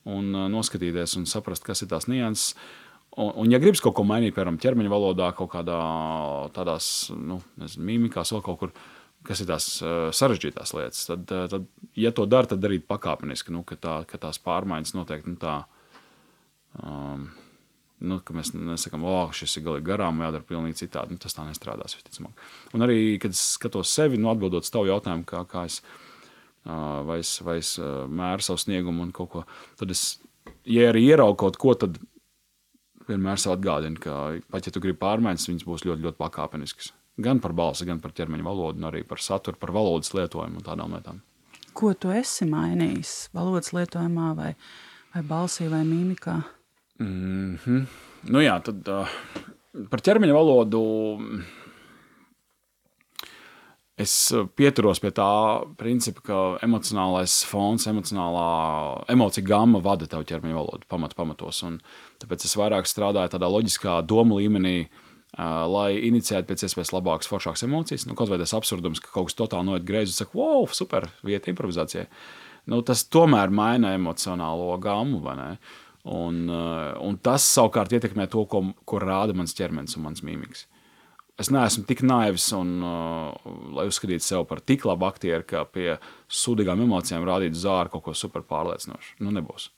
un uh, noskatīties un saprast, kas ir tās nianses. Un, un, ja gribas kaut ko mainīt, piemēram, ķermeņa valodā, kaut kādā tādās nu, nezinu, mīmikās, vēl kaut kur, kas ir tās uh, sarežģītās lietas, tad, uh, tad, ja to dara, tad darīt pakāpeniski, nu, ka, tā, ka tās pārmaiņas noteikti nu, tā. Um, Nu, mēs nesakām, oh, šis ir galīgi garām, jādara pilnīgi citādi. Nu, tas tā nestrādās. Visticamāk. Un arī, kad es skatos sevi, nu, atbildot uz tavu jautājumu, kā, kā es, vai es, vai es mēru savu sniegumu un kaut ko, tad es, ja arī ieraugu kaut ko, tad vienmēr sev atgādinu, ka pat ja tu gribi pārmaiņas, viņas būs ļoti, ļoti pakāpeniskas. Gan par balsi, gan par ķermeņa valodu, arī par saturu, par valodas lietojumu un tādām lietām. Ko tu esi mainījis valodas lietojumā, vai, vai balsī, vai mīmikā? Mm -hmm. nu, jā, tad uh, par ķermeņa valodu. Es pieturos pie tā principa, ka emocionālais fons, emocionālā emocija gama vada tavu ķermeņa valodu pamat, pamatos. Un tāpēc es vairāk strādāju tādā loģiskā domu līmenī, uh, lai inicijētu pēc iespējas labākas, foršākas emocijas. Nu, kaut vai tas absurdums, ka kaut kas totāli noiet greizi, un saka, wow, super, vieta improvizācijai. Nu, tas tomēr maina emocionālo gamu, vai ne? Uh, Un, eh, un tas savukārt ietekmē to, ko, ko rāda mans ķermenis un mans mīmīgs. Es neesmu tik naivs, un, uh, lai uzskatītu sevi par tik labu aktieru, ka pie sūdīgām emocijām rādīt zāru kaut ko super pārliecinošu. Nu, nebūs.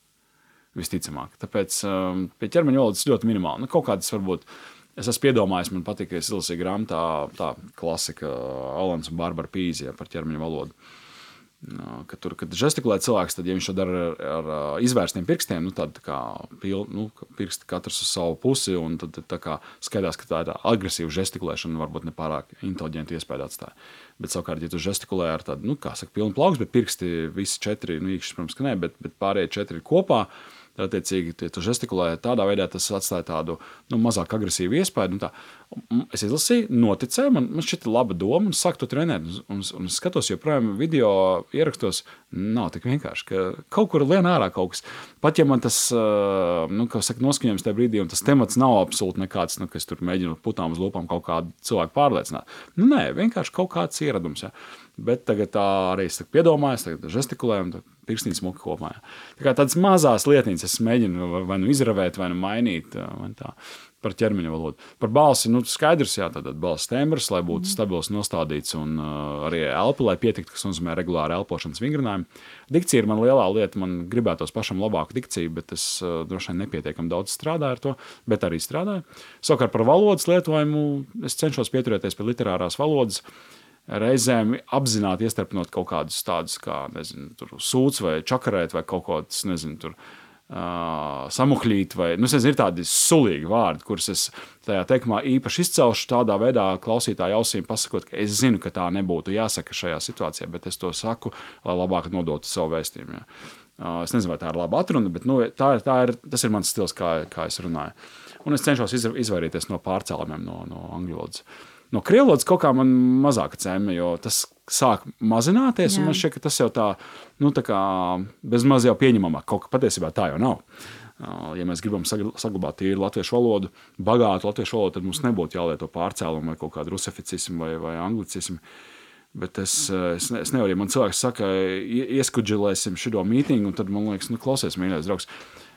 Visticamāk. Tāpēc um, pie ķermeņa valodas ļoti minimāli. Nu, kaut kādas varbūt. Es esmu piedomājis, man patīk, ka es izlasīju grāmatā tā klasika Alans un Barbara Pīzija par ķermeņa valodu. Uh, ka tur, kad žestikulē cilvēks, tad, ja viņš to dara ar, ar izvērstiem pirkstiem, nu, tad kā pil, nu, pirksti katrs uz savu pusi, un tad kā skaidrs, ka tā ir agresīva žestikulēšana, varbūt ne pārāk inteliģenti iespēja atstāja. Bet, savukārt, ja tu žestikulē ar tādu, nu, kā saka, pilnu plaukstu, bet pirksti visi četri, nu, īkšķi, protams, ka nē, bet, bet pārējie četri kopā, uh, Tad, attiecīgi, ja tu žestikulē tādā veidā, tas atstāja tādu nu, mazāk agresīvu iespēju. Nu, tā. Es izlasīju, noticēju, man, man šķita laba doma, un sāku to trenēt. Un, un, es skatos, joprojām video ierakstos, nav tik vienkārši, ka kaut kur lien ārā kaut kas. Pat ja man tas, nu, saka, noskaņojums tajā brīdī, un tas temats nav absolūti nekāds, nu, kas tur mēģina putām uz lūpām kaut kādu cilvēku pārliecināt. Nu, nē, vienkārši kaut kāds ieradums. Ja. Bet tagad tā arī es piedomāju, tagad žestikulēju pirkstiņas muka kopā. Ja. Tā kā tādas mazas lietiņas es mēģinu vai nu izravēt, vai nu mainīt. Vai tā, par ķermeņa valodu. Par balsi, nu, skaidrs, jā, tad balss tembrs, lai būtu mm. stabils nostādīts, un uh, arī elpa, lai pietiktu, kas nozīmē regulāru elpošanas vingrinājumu. Dikcija ir man lielā lieta, man gribētos pašam labāku dikciju, bet es uh, droši vien nepietiekami daudz strādāju ar to, bet arī strādāju. Savukārt par valodas lietojumu es cenšos pieturēties pie literārās valodas. Reizēm apzināti iestarpinot kaut kādus tādus, kā nezinu, sūds vai čakarēt vai kaut ko tādu, nezinu, tur. Uh, samuklīt, vai nu, nezinu, ir tādi sulīgi vārdi, kurus es tajā teikumā īpaši izcelšu, tādā veidā klausītāju ausīm pasakot, ka es zinu, ka tā nebūtu jāsaka šajā situācijā, bet es to saku, lai labāk nodotu savu vēstījumu. Ja. Uh, es nezinu, vai tā ir laba atruna, bet nu, tā, tā ir, tas ir mans stils, kā, kā es runāju. Un es cenšos izvairīties no pārcēlumiem no, no angļu valodas. Uh, No krievlodas kaut kā man mazāk cēma, jo tas sāk mazināties, Jā. un man šķiet, ka tas jau tā, nu, bezmaz jau pieņemamāk. Kaut kā patiesībā tā jau nav. Ja mēs gribam saglabāt tīru latviešu valodu, bagātu latviešu valodu, tad mums nebūtu jālieto pārcēlumu vai kaut kādu rusificismu vai, vai anglicismu. Bet es, es, es nevaru, ja man cilvēks saka, ieskudžilēsim šo mītīnu, tad man liekas, nu, klausies, mīļais draugs.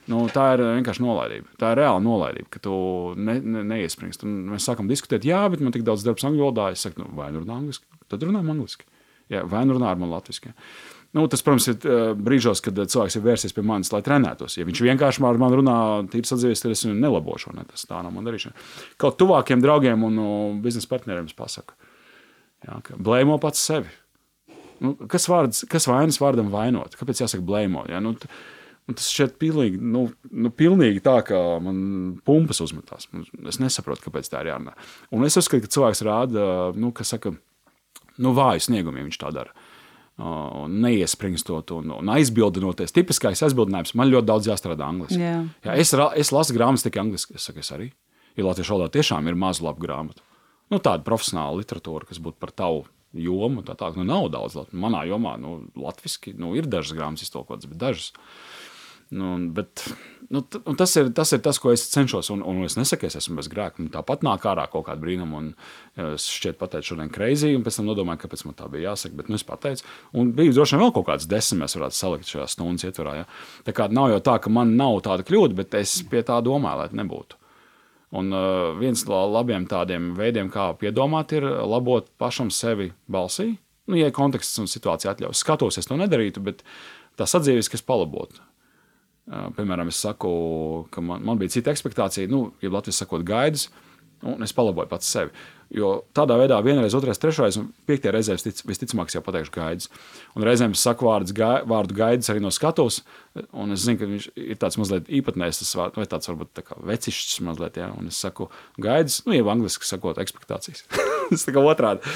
Nu, tā ir vienkārši nolaidība. Tā ir reāla nolaidība, ka tu ne, ne, neiespringsti. Un mēs sākam diskutēt, jā, bet man tik daudz darbs angļu valodā. Es saku, nu, vai nu runā angliski, tad runājam angliski. Jā, vai nu runā ar mani latviešu. Nu, tas, protams, ir uh, brīžos, kad cilvēks ir vērsies pie manis, lai trenētos. Ja viņš vienkārši ar mani runā, tīri atzīst, tad es viņu nelabošu. Ne? Tas tā nav man darīšana. Kaut tuvākiem draugiem un uh, biznesa partneriem es pasaku, jā, ka blēmo pats sevi. Nu, kas, vārds, kas vainas vārdam vainot? Kāpēc jāsaka blēmo? Ja? Nu, Un tas šķiet pilnīgi, nu, nu, pilnīgi tā, ka man pumpas uzmetās. Es nesaprotu, kāpēc tā ir jārunā. Un es uzskatu, ka cilvēks rāda, nu, kas saka, nu, vāju sniegumu, ja viņš tā dara. Un neiespringstot un, un aizbildinoties. Tipiskais aizbildinājums man ļoti daudz jāstrādā angliski. Yeah. Jā, es, es lasu grāmatas tikai angliski. Es saku, es arī. Jo latviešu valodā tiešām ir maz labu grāmatu. Nu, tāda profesionāla literatūra, kas būtu par tavu jomu. Tā, tā nu, nav daudz. Manā jomā nu, latviešu nu, ir dažas grāmatas iztolkotas, bet dažas. Uh, Nu, bet, nu, un tas, ir, tas ir tas, ko es cenšos. Un, un es nesaku, es esmu bez grēka. Tāpat nāk ārā kaut kāda brīnuma. Un es šķiet, pateicu šodien kreizī, un pēc tam nodomāju, kāpēc man tā bija jāsaka. Bet nu, es pateicu, un bija droši vien vēl kaut kāds desmit, mēs varētu salikt šajā stundas ietvarā. Ja? Tā kā nav jau tā, ka man nav tāda kļūda, bet es pie tā domāju, lai nebūtu. Un uh, viens no labiem tādiem veidiem, kā piedomāt, ir labot pašam sevi balsī. Nu, ja konteksts un situācija atļaus, skatos, es to nedarītu, bet tā sadzīves, kas palabotu. Piemēram, es saku, ka man, man bija cita expectācija, nu, ja Latvijas sakot, gaidas, un es palaboju pats sevi. Jo tādā veidā vienreiz, otrreiz, trešreiz un piektajā reizē visticamāk jau pateikšu gaidas. Un reizēm es saku vārdus, gai, vārdu gaidas arī no skatuves, un es zinu, ka viņš ir tāds mazliet īpatnējs, tas vārds, vai tāds varbūt tā kā vecišķis mazliet, ja? un es saku gaidas, nu, jau angliski sakot, expectācijas. es tā kā otrādi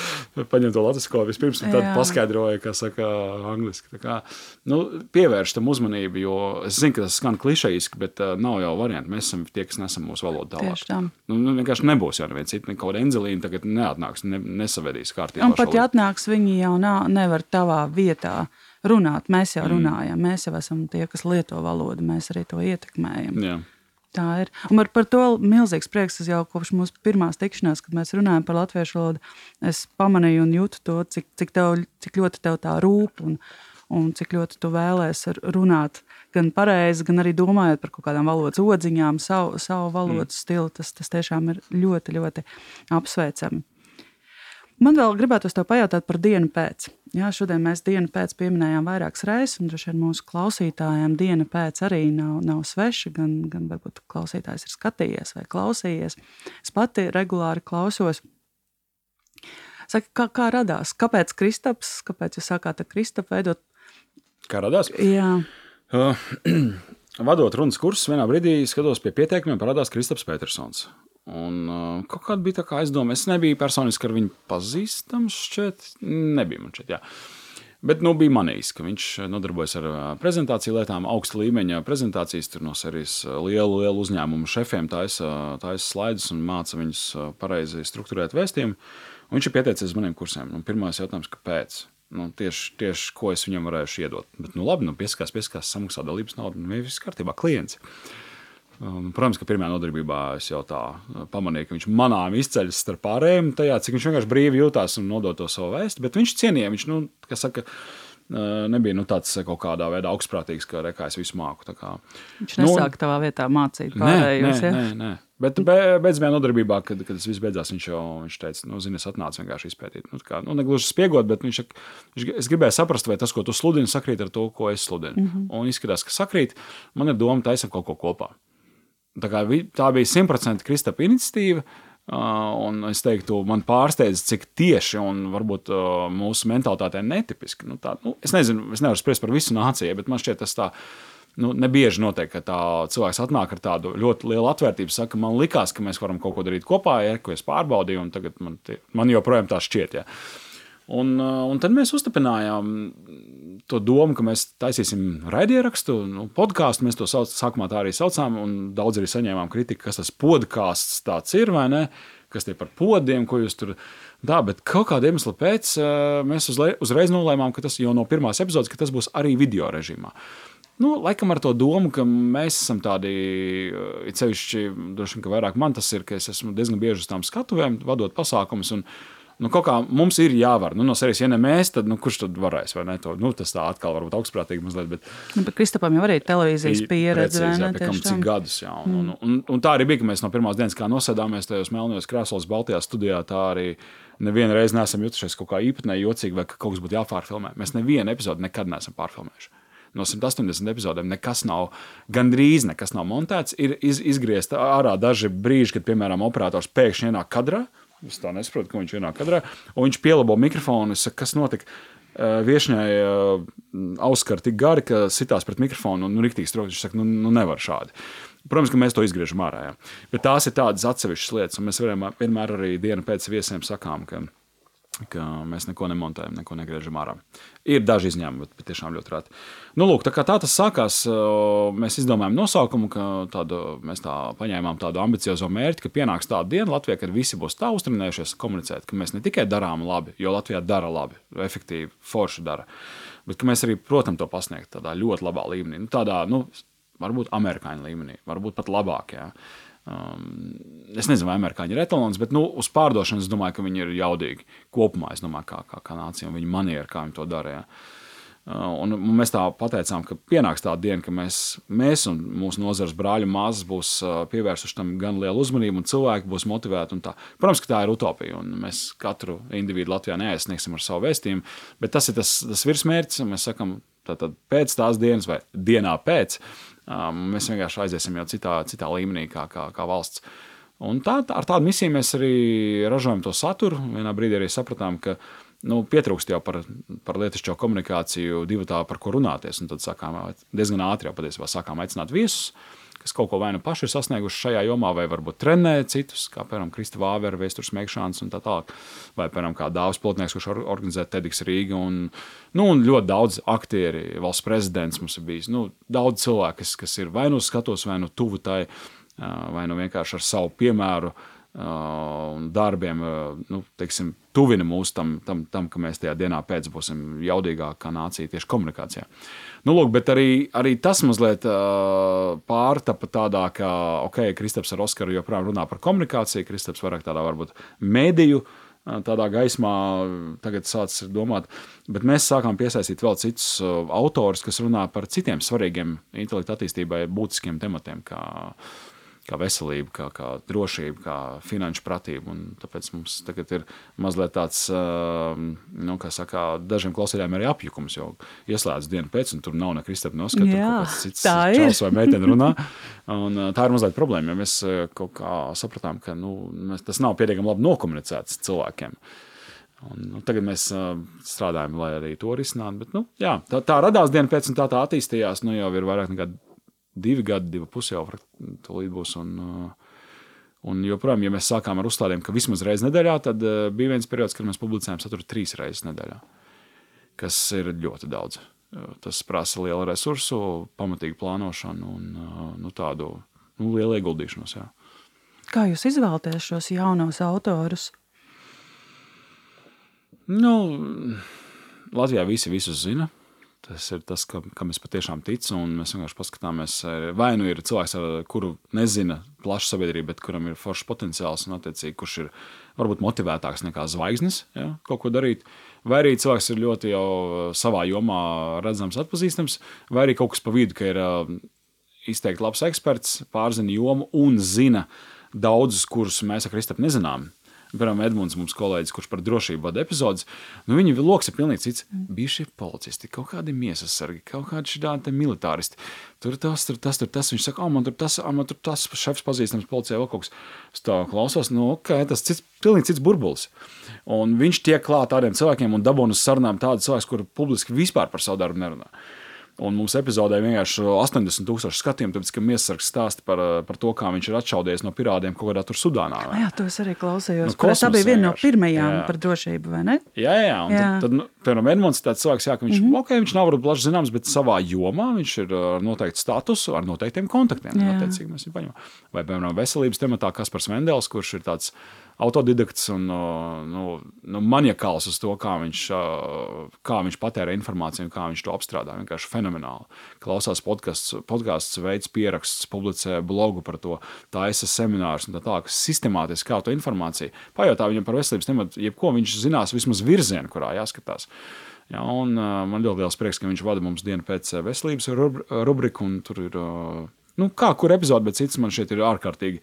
paņemu to latvisko vispirms, tad paskaidroju, kā saka angliski. Tā kā, nu, pievērš tam uzmanību, jo es zinu, ka tas skan klišejiski, bet uh, nav jau varianti. Mēs esam tie, kas nesam mūsu valodu tālāk. Nu, nu, vienkārši nebūs jau neviens cits, ne kaut kāda enzelīna tagad neatnāks, ne, nesavedīs kārtībā. Un pat ja atnāks, viņi jau nav, nevar tavā vietā runāt. Mēs jau runājam, mēs jau esam tie, kas lieto valodu, mēs arī to ietekmējam. Jā. Tā ir. Un par, par to milzīgs prieks. Tas jau kopš mūsu pirmās tikšanās, kad mēs runājam par latviešu valodu, es pamanīju un jūtu to, cik, cik, tev, cik ļoti tev tā rūp un, un cik ļoti tu vēlēsies runāt gan pareizi, gan arī domājot par kaut kādām valodas odziņām, savu, savu valodas mm. stilu. Tas, tas tiešām ir ļoti, ļoti apsveicami. Man vēl gribētu pajautāt par dienu pēc. Jā, šodien mēs dienu pēc pieminējām vairākas reizes, un droši vien mūsu klausītājiem diena pēc arī nav, nav sveša. Gan, gan varbūt klausītājs ir skatījies vai klausījies. Es pati regulāri klausos. Saka, kā, kā radās? Kāpēc Kristaps? Kāpēc jūs sākāt ar Kristapu veidot? Kā radās? Jā, Uh, vadot runas kursus, vienā brīdī skatos pie pieteikumiem, parādās Kristaps Petersons. Un uh, kaut kāda bija tā kā aizdoma. Es nebiju personiski ar viņu pazīstams, šķiet, nebija man šķiet. Jā. Bet nu, bija manījis, ka viņš nodarbojas ar ā, prezentāciju lietām, augsta līmeņa prezentācijas, tur no serijas ā, lielu, lielu uzņēmumu šefiem taisa, taisa slaidus un māca viņus ā, pareizi strukturēt vēstījumu. Un viņš ir pieteicies maniem kursiem. Un pirmais jautājums, kāpēc? Nu, tieši, tieši ko es viņam varēšu iedot. Bet, nu, labi, nu, pieskās, pieskās, samaksā dalības naudu, nu, viss kārtībā, klients. Un, protams, ka pirmā nodarbībā es jau tā pamanīju, ka viņš manām izceļas starp pārējiem, tajā, cik viņš vienkārši brīvi jutās un nodot to savu vēstu. Bet viņš cienīja, viņš, nu, kā saka, nebija nu, tāds kaut kādā veidā augstprātīgs, ka rekā es visu māku. viņš nesāka tavā vietā mācīt Nu, Nē, pārējos. nē, ja? nē, nē. Bet be- beidzamajā nodarbībā, kad, kad tas viss beidzās, viņš jau viņš teica, nu, zini, es atnācu vienkārši izpētīt. Nu, kā, nu, negluži spiegot, bet viņš, viņš, es gribēju saprast, vai tas, ko tu sludini, sakrīt ar to, ko es sludinu. Mm -hmm. Un izskatās, ka sakrīt, man ir doma taisam kaut ko kopā. Tā, kā, tā bija simtprocentīgi Kristapa iniciatīva. Uh, un es teiktu, man pārsteidz, cik tieši un varbūt uh, mūsu mentalitātē netipiski. Nu, tā, nu, es nezinu, es nevaru spriest par visu nāciju, bet man šķiet, tas tā nu, nebieži notiek, ka tā cilvēks atnāk ar tādu ļoti lielu atvērtību. Saka, man likās, ka mēs varam kaut ko darīt kopā, ja, ko es pārbaudīju, un tagad man, tie- man joprojām tā šķiet. Ja. Un, uh, un tad mēs uzstiprinājām to domu, ka mēs taisīsim raidierakstu, nu, podkāstu. Mēs to sauc, sākumā tā arī saucām, un daudz arī saņēmām kritiku, kas tas podkāsts tāds ir vai ne. Kas tie par podiem, ko jūs tur darāt. Bet kaut kāda iemesla pēc uh, mēs uzreiz nolēmām, ka tas jau no pirmās epizodes, ka tas būs arī video režīmā. Nu, laikam ar to domu, ka mēs esam tādi, uh, it sevišķi, droši vien, ka vairāk man tas ir, ka es esmu diezgan bieži uz tām skatuvēm, vadot pasākumus. Un, nu, kaut kā mums ir jāvar. Nu, no serijas, ja ne mēs, tad nu, kurš tad varēs? To, nu, tas tā atkal varbūt augstprātīgi mazliet. Bet, Nu, bet Kristapam jau arī televīzijas pieredze. Precīzi, jā, pie kam cik gadus. Jā, un, un, un, un tā arī bija, ka mēs no pirmās dienas, kā nosēdāmies tajos melnajos krēslos, Baltijā studijā, tā arī nevienu reizi neesam jutušies kaut kā īpatnēji jocīgi, vai ka kaut kas būtu jāpārfilmē. Mēs nevienu epizodi nekad neesam pārfilmējuši. No 180 epizodēm nekas nav, gandrīz nekas nav montēts. Ir iz, izgriezta ārā daži brīži, kad, piemēram, operators pēkšņi ienāk kadrā. Es tā nesaprotu, ka viņš ienāk kadrā. Un viņš pielabo mikrofonu. Es saku, kas notika? Uh, Viešņai uh, auskari tik gari, ka sitās pret mikrofonu un nu, rīktīgi strauji. Viņš saka, nu, nu nevar šādi. Protams, ka mēs to izgriežam ārā. Jā. Bet tās ir tādas atsevišķas lietas, un mēs varam, vienmēr arī dienu pēc viesiem sakām, ka, ka mēs neko nemontējam, neko negriežam ārā. Ir daži izņēmumi, bet, tiešām ļoti reti. Nu, lūk, tā tā tas sākās, mēs izdomājām nosaukumu, ka tādu, mēs tā paņēmām tādu ambiciozu mērķi, ka pienāks tāda diena Latvijā, kad visi būs tā uztrenējušies komunicēt, ka mēs ne tikai darām labi, jo Latvijā dara labi, efektīvi, forši dara, bet ka mēs arī, protams, to pasniegt tādā ļoti labā līmenī. Nu, tādā, nu, varbūt amerikāņu līmenī, varbūt pat labāk. Jā. Um, es nezinu, vai amerikāņi ir etalons, bet nu, uz pārdošanas es domāju, ka viņi ir jaudīgi kopumā. Es domāju, kā, kā, kā nācija un viņa maniera, kā viņi to darīja. Uh, un mēs tā pateicām, ka pienāks tā diena, ka mēs, mēs un mūsu nozares brāļi un māsas būs uh, pievērsuši tam gan lielu uzmanību, un cilvēki būs motivēti. Protams, ka tā ir utopija, un mēs katru individu Latvijā neaizsniegsim ar savu vēstījumu, bet tas ir tas, tas virsmērķis. Mēs sakām, tātad pēc tās dienas vai dienā pēc, um, mēs vienkārši aiziesim jau citā, citā līmenī kā, kā, kā valsts. Un tā, ar tādu misiju mēs arī ražojam to saturu. Vienā brīdī arī sapratām, ka nu, pietrūkst jau par, par lietišķo komunikāciju, divu tā, par ko runāties. Un tad sākām diezgan ātri jau patiesībā sākām aicināt viesus, kas kaut ko vai nu paši ir sasnieguši šajā jomā, vai varbūt trenē citus, kā piemēram Krista Vāvera, Vēstures Mekšāns un tā tālāk. Vai, piemēram, kā Dāvis Plotnieks, kurš organizē TEDx Rīga. Un, nu, un ļoti daudz aktieri, valsts prezidents mums ir bijis. Nu, daudz cilvēku, kas, kas ir vai nu skatos, vai nu tuvu tai, vai nu vienkārši ar savu piemēru un darbiem nu, teiksim, tuvina mūs tam, tam, tam, ka mēs tajā dienā pēc būsim jaudīgāki kā nācija tieši komunikācijā. Nu, lūk, bet arī, arī tas mazliet uh, pārtapa tādā, ka, ok, Kristaps ar Oskaru joprojām runā par komunikāciju, Kristaps vairāk tādā varbūt mediju. Tādā gaismā tagad sācis domāt, bet mēs sākām piesaistīt vēl citus autorus, kas runā par citiem svarīgiem intelektu attīstībai būtiskiem tematiem, kā kā veselība, kā, kā drošība, kā finanšu pratība. Un tāpēc mums tagad ir mazliet tāds, nu, kā saka, dažiem klausītājiem arī apjukums, jo ieslēdz dienu pēc, un tur nav ne Kristapta noskata, kaut kāds cits čels vai meitene runā. Un tā ir mazliet problēma, jo mēs kaut kā sapratām, ka nu, mēs, tas nav pietiekami labi nokomunicēts cilvēkiem. Un, nu, tagad mēs uh, strādājam, lai arī to risinātu. Bet, nu, jā, tā, tā radās diena pēc, un tā, tā attīstījās. Nu, jau ir vairāk nekā divi gadi, divi pusi jau tūlīt būs. Un, uh, un joprojām, ja mēs sākām ar uzstādēm, ka vismaz reizes nedēļā, tad uh, bija viens periods, kad mēs publicējām saturu trīs reizes nedēļā, kas ir ļoti daudz. Uh, tas prasa lielu resursu, pamatīgu plānošanu un nu, tādu nu, lielu ieguldīšanos. Jā. Kā jūs izvēlaties šos jaunos autorus? Nu, Latvijā visi visus zina. Tas ir tas, kam, kam es patiešām ticu. Mēs vienkārši paskatāmies, vai nu ir cilvēks, kuru nezina plaša sabiedrība, bet kuram ir foršs potenciāls un, attiecīgi, kurš ir varbūt motivētāks nekā zvaigznes ja, kaut ko darīt. Vai arī cilvēks ir ļoti jau savā jomā redzams, atpazīstams, vai arī kaut kas pa vidu, ka ir izteikti labs eksperts, pārzina jomu un zina daudzus, kurus mēs ar Kristapu nezinām. Piemēram, Edmunds, mums kolēģis, kurš par drošību vada epizodes, nu, viņa lokus ir pilnīgi cits. Bija šie policisti, kaut kādi miesas sargi, kaut kādi šādi militāristi. Tur tas, tur tas, tur tas. Viņš saka, oh, man tur tas, oh, man tur tas šefs pazīstams policijā vēl kaut kas. Stāv klausos, nu, ok, tas cits, pilnīgi cits burbulis. Un viņš tiek klāt tādiem cilvēkiem un dabūna sarunām tādus cilvēkus, kuri publiski vispār par savu darbu nerunā. Un mums epizodē vienkārši 80,000 skatījumu, tāpēc, ka Miesargs stāsta par, par to, kā viņš ir atšaudies no pirātiem kaut kādā tur Sudānā. Vai? Jā, to es arī klausījos. Nu, tā bija viena no pirmajām jā. par drošību, vai ne? Jā, jā. Un jā. Tad, tad nu, piemēram, Edmunds ir tāds cilvēks, jā, ka viņš, mm -hmm. okay, viņš nav varbūt plaši zināms, bet savā jomā viņš ir ar noteiktu statusu, ar noteiktiem kontaktiem. Vai, piemēram, veselības tematā Kaspars Mendels, kurš ir tāds autodidakts un nu, nu, maniakāls uz to, kā viņš, kā viņš patērē informāciju un kā viņš to apstrādā. Vienkārši fenomenāli. Klausās podkāsts, podkāsts veids pierakstus, publicē blogu par to, taisa seminārus un tā tālāk. Sistemātiski kā to informāciju. Pajautā viņam par veselības tematu, jebko viņš zinās vismaz virzienu, kurā jāskatās. Ja, un, uh, man ļoti liels prieks, ka viņš vada mums dienu pēc veselības rubriku, un tur ir uh, Nu, kā kur epizode, bet cits man šeit ir ārkārtīgi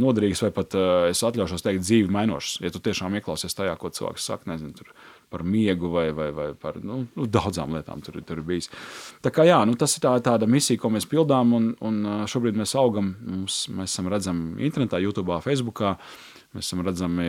noderīgs, vai pat uh, es atļaušos teikt, dzīvi mainošs. Ja tu tiešām ieklausies tajā, ko cilvēks saka, nezinu, tur par miegu vai, vai, vai par nu, nu, daudzām lietām tur, tur bijis. Tā kā, jā, nu, tas ir tā, tāda misija, ko mēs pildām, un, un šobrīd mēs augam. Mums, mēs esam redzami internetā, YouTube, Facebook. Mēs esam redzami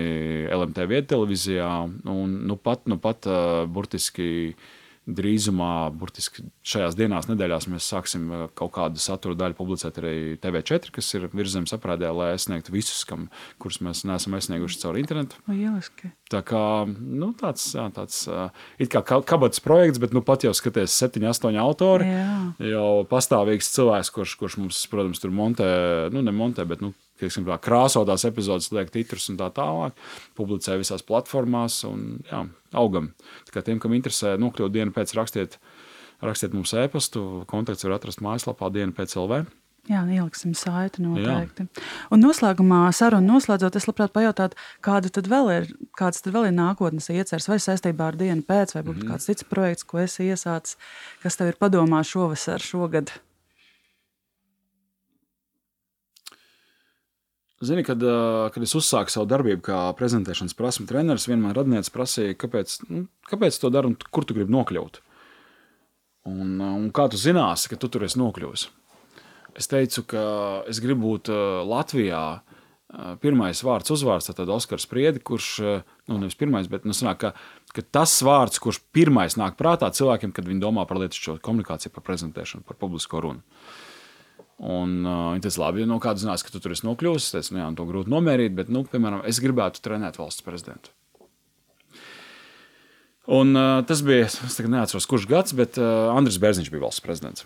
LMT vietā, televīzijā, un nu pat, nu pat uh, burtiski uh, drīzumā, burtiski šajās dienās, nedēļās, mēs sāksim uh, kaut kādu satura daļu publicēt arī TV4, kas ir virsmas aprādē, lai aizsniegtu visus, kam, kurus mēs neesam aizsnieguši caur internetu. Lieliski. Tā kā nu, tāds, jā, tāds uh, it kā kabatas projekts, bet nu pat jau skaties, septiņi, astoņi autori. Jā. Jau pastāvīgs cilvēks, kurš, kurš mums, protams, tur montē, nu ne montē, bet nu, teiksim, tā, krāsotās epizodes, liek titrus un tā tālāk, publicē visās platformās un jā, augam. Tā kā tiem, kam interesē nokļūt dienu pēc rakstiet rakstiet mums e-pastu. Kontakts var atrast mājaslapā diena pēc LV. Jā, ieliksim saiti noteikti. Jā. Un noslēgumā, sarunu noslēdzot, es labprāt pajautātu, kāda tad vēl ir, kāds tad vēl ir nākotnes ieceres, vai saistībā ar dienu pēc, vai būtu mm -hmm. kāds cits projekts, ko esi iesācis, kas tev ir padomā šovasar, šogad? Zini, kad, kad es uzsāku savu darbību kā prezentēšanas prasmu treneris, vienmēr radnieks prasīja, kāpēc, nu, kāpēc to dari un kur tu gribi nokļūt. Un, un kā tu zināsi, ka tu tur esi nokļuvis? Es teicu, ka es gribu būt uh, Latvijā. Uh, pirmais vārds, uzvārds, tad Osakas Spriedi, kurš, uh, nu, nevis pirmais, bet nu, sanāk, ka, ka tas vārds, kurš pirmais nāk prātā cilvēkiem, kad viņi domā par lietišķo komunikāciju, par prezentēšanu, par publisko runu. Un uh, teica, labi, nu, kāds zinās, ka tu tur esi nokļuvis. Es nu, jā, to grūti nomērīt, bet, nu, piemēram, es gribētu trenēt valsts prezidentu. Un, uh, tas bija, es neatceros, kurš gads, bet uh, Andris Bērziņš bija valsts prezidents.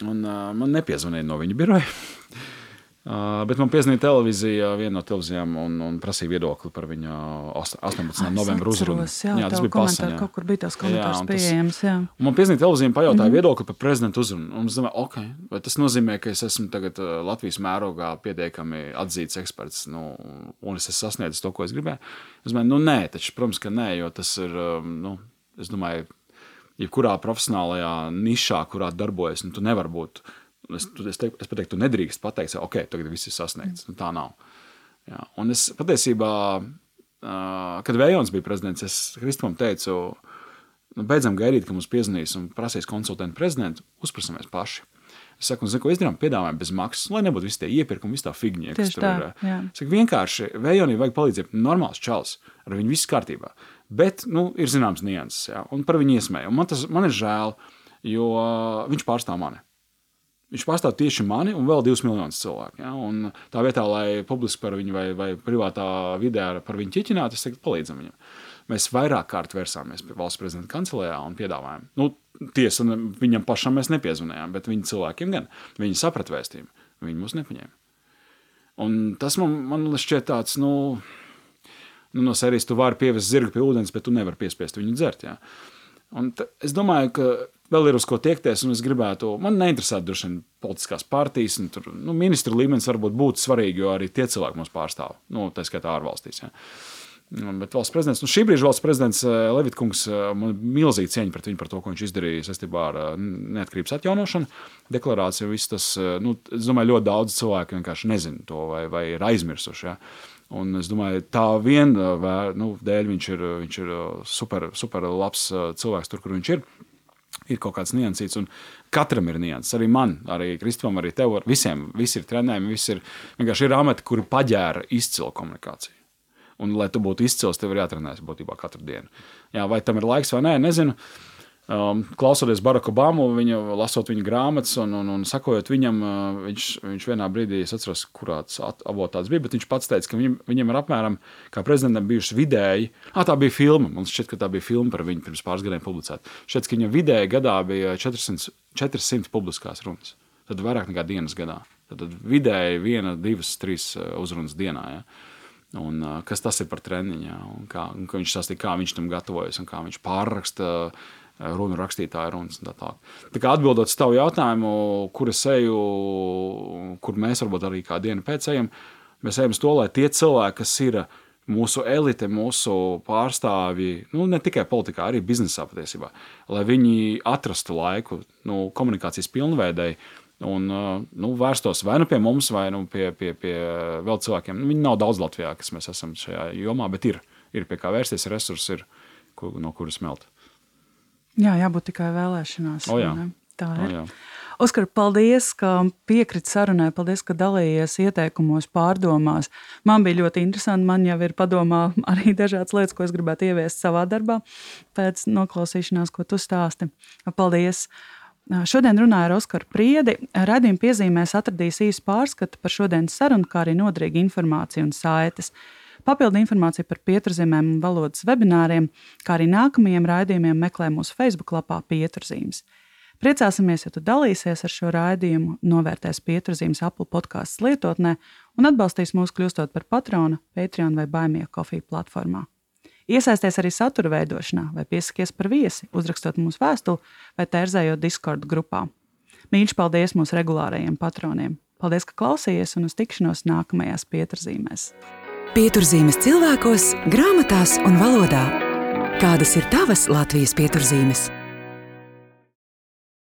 Un, uh, man nepiezvanīja no viņa biroja. Uh, bet man piezvanīja televīzija, viena no televīzijām, un, un prasīja viedokli par viņa 18. novembra uzrunu. Jā, jā tas bija pasaulē. Kaut kur bija tas komentārs jā, pieejams. Jā. Un man piezvanīja televīzija, pajautāja mm -hmm. viedokli par prezidenta uzrunu. Un es domāju, ok, vai tas nozīmē, ka es esmu tagad Latvijas mērogā pietiekami atzīts eksperts, nu, un es esmu sasniedzis to, ko es gribēju. Es domāju, nu nē, taču, protams, ka nē, jo tas ir, nu, es domāju, jebkurā profesionālajā nišā, kurā darbojas, nu, tu nevari būt. Es, es, teik, es pateiktu, tu nedrīkst pateikt, okay, tagad viss ir sasniegts. Nu, tā nav. Jā. Un es patiesībā, kad Vējons bija prezidents, es Kristumam teicu, nu, beidzam gaidīt, ka mums piezvanīs un prasīs konsultantu prezidentu, uzprasamies paši. Es saku, zinu, ko izdarām, piedāvājam bez maksas, lai nebūtu visi tie iepirkumi, visi tā figņa, tur ir. Es saku, vienkārši Vējonī vajag palīdzību, normāls čels, ar viņu viss kārtībā. Bet nu, ir zināms nianses, ja, un par viņu iesmēju. Man, tas, man ir žēl, jo viņš pārstāv mani. Viņš pārstāv tieši mani un vēl divus miljonus cilvēku. Ja? Un tā vietā, lai publiski par viņu vai, vai privātā vidē par viņu ķiķinātu, es teiktu, palīdzam viņam. Mēs vairāk kārt vērsāmies pie valsts prezidenta kancelējā un piedāvājām. Nu, tiesa, viņam pašam mēs nepiezvanījām, bet viņa cilvēkiem gan. Viņi saprata vēstījumu, viņi mūs nepaņēma. Un tas man, man šķiet tāds, nu, nu, no serijas tu vari pievest zirgu pie ūdens, bet tu nevari piespiest viņu dzert. Jā. Un es domāju, ka vēl ir uz ko tiekties, un es gribētu, man neinteresē droši vien politiskās partijas, un tur, nu, ministra līmenis varbūt būtu svarīgi, jo arī tie cilvēki mums pārstāv, nu, tā skaitā ārvalstīs. Ja. Bet valsts prezidents, nu, šī brīža valsts prezidents eh, Levitkungs, eh, man ir milzīga cieņa pret viņu par to, ko viņš izdarīja saistībā ar eh, neatkarības atjaunošanu. Deklarācija, viss tas, nu, es domāju, ļoti daudz cilvēku vienkārši nezina to vai, vai ir aizmirsuši. Ja. Un es domāju, tā vien nu, dēļ viņš ir, viņš ir super, super labs cilvēks tur, kur viņš ir. Ir kaut kāds niansīts, un katram ir nianses. Arī man, arī Kristofam, arī tev, visiem visi ir trenējumi, visi ir vienkārši ir amati, kuri paģēra izcilu komunikāciju. Un, lai tu būtu izcils, tev ir jātrenējas būtībā katru dienu. Jā, vai tam ir laiks vai nē, nezinu. Uh, Um, klausoties Baraku Obamu, viņa, lasot viņa grāmatas un, un, un sakojot viņam, uh, viņš, viņš vienā brīdī, es atceros, kurā tas avots bija, bet viņš pats teica, ka viņam, viņam ir apmēram, kā prezidentam, bijušas vidēji, ah, tā bija filma, man šķiet, ka tā bija filma par viņu pirms pāris gadiem publicēta. Šķiet, ka viņam vidēji gadā bija 400, 400 publiskās runas. Tad vairāk nekā dienas gadā. Tad, tad vidēji viena, divas, trīs uh, uzrunas dienā. Ja? Un, uh, kas tas ir par treniņu? Un kā, un viņš sastīja, kā viņš tam gatavojas un kā viņš pārraksta runu rakstītāja runas. Tā, tā. tā kā atbildot uz tavu jautājumu, kur es eju, kur mēs varbūt arī kā dienu pēc ejam, mēs ejam uz to, lai tie cilvēki, kas ir mūsu elite, mūsu pārstāvji, nu, ne tikai politikā, arī biznesā patiesībā, lai viņi atrastu laiku nu, komunikācijas pilnveidēji. Un nu, vērstos vai nu pie mums, vai nu pie, pie, pie vēl cilvēkiem. Nu, viņi nav daudz Latvijā, kas mēs esam šajā jomā, bet ir, ir pie kā vērsties, resursi ir, no kuras smelt. Jā, jābūt tikai vēlēšanās. O, jā. Tā ir. O, jā. Oskar, paldies, ka piekriti sarunai. Paldies, ka dalījies ieteikumos, pārdomās. Man bija ļoti interesanti. Man jau ir padomā arī dažādas lietas, ko es gribētu ieviest savā darbā pēc noklausīšanās, ko tu stāsti. Paldies! Šodien runāju ar Oskaru Priedi. Radījuma piezīmēs atradīs īsu pārskatu par šodienas sarunu, kā arī noderīgu informāciju un saites. Papildu informāciju par pieturzīmēm un valodas webināriem, kā arī nākamajiem raidījumiem meklē mūsu Facebook lapā Pieturzīmes. Priecāsimies, ja tu dalīsies ar šo raidījumu, novērtēs pieturzīmes Apple podkāstu lietotnē un atbalstīs mūs kļūstot par patronu Patreon vai Baimija kofiju platformā. Iesaisties arī satura veidošanā, vai piesakies par viesi, uzrakstot mums vēstuli vai tērzējot Discord grupā. Mīļš, paldies mūsu regulārajiem patroniem! Paldies, ka klausījies un uz tikšanos nākamajās pieturzīmēs! Pieturzīmes cilvēkos, grāmatās un valodā. Kādas ir tavas Latvijas pieturzīmes?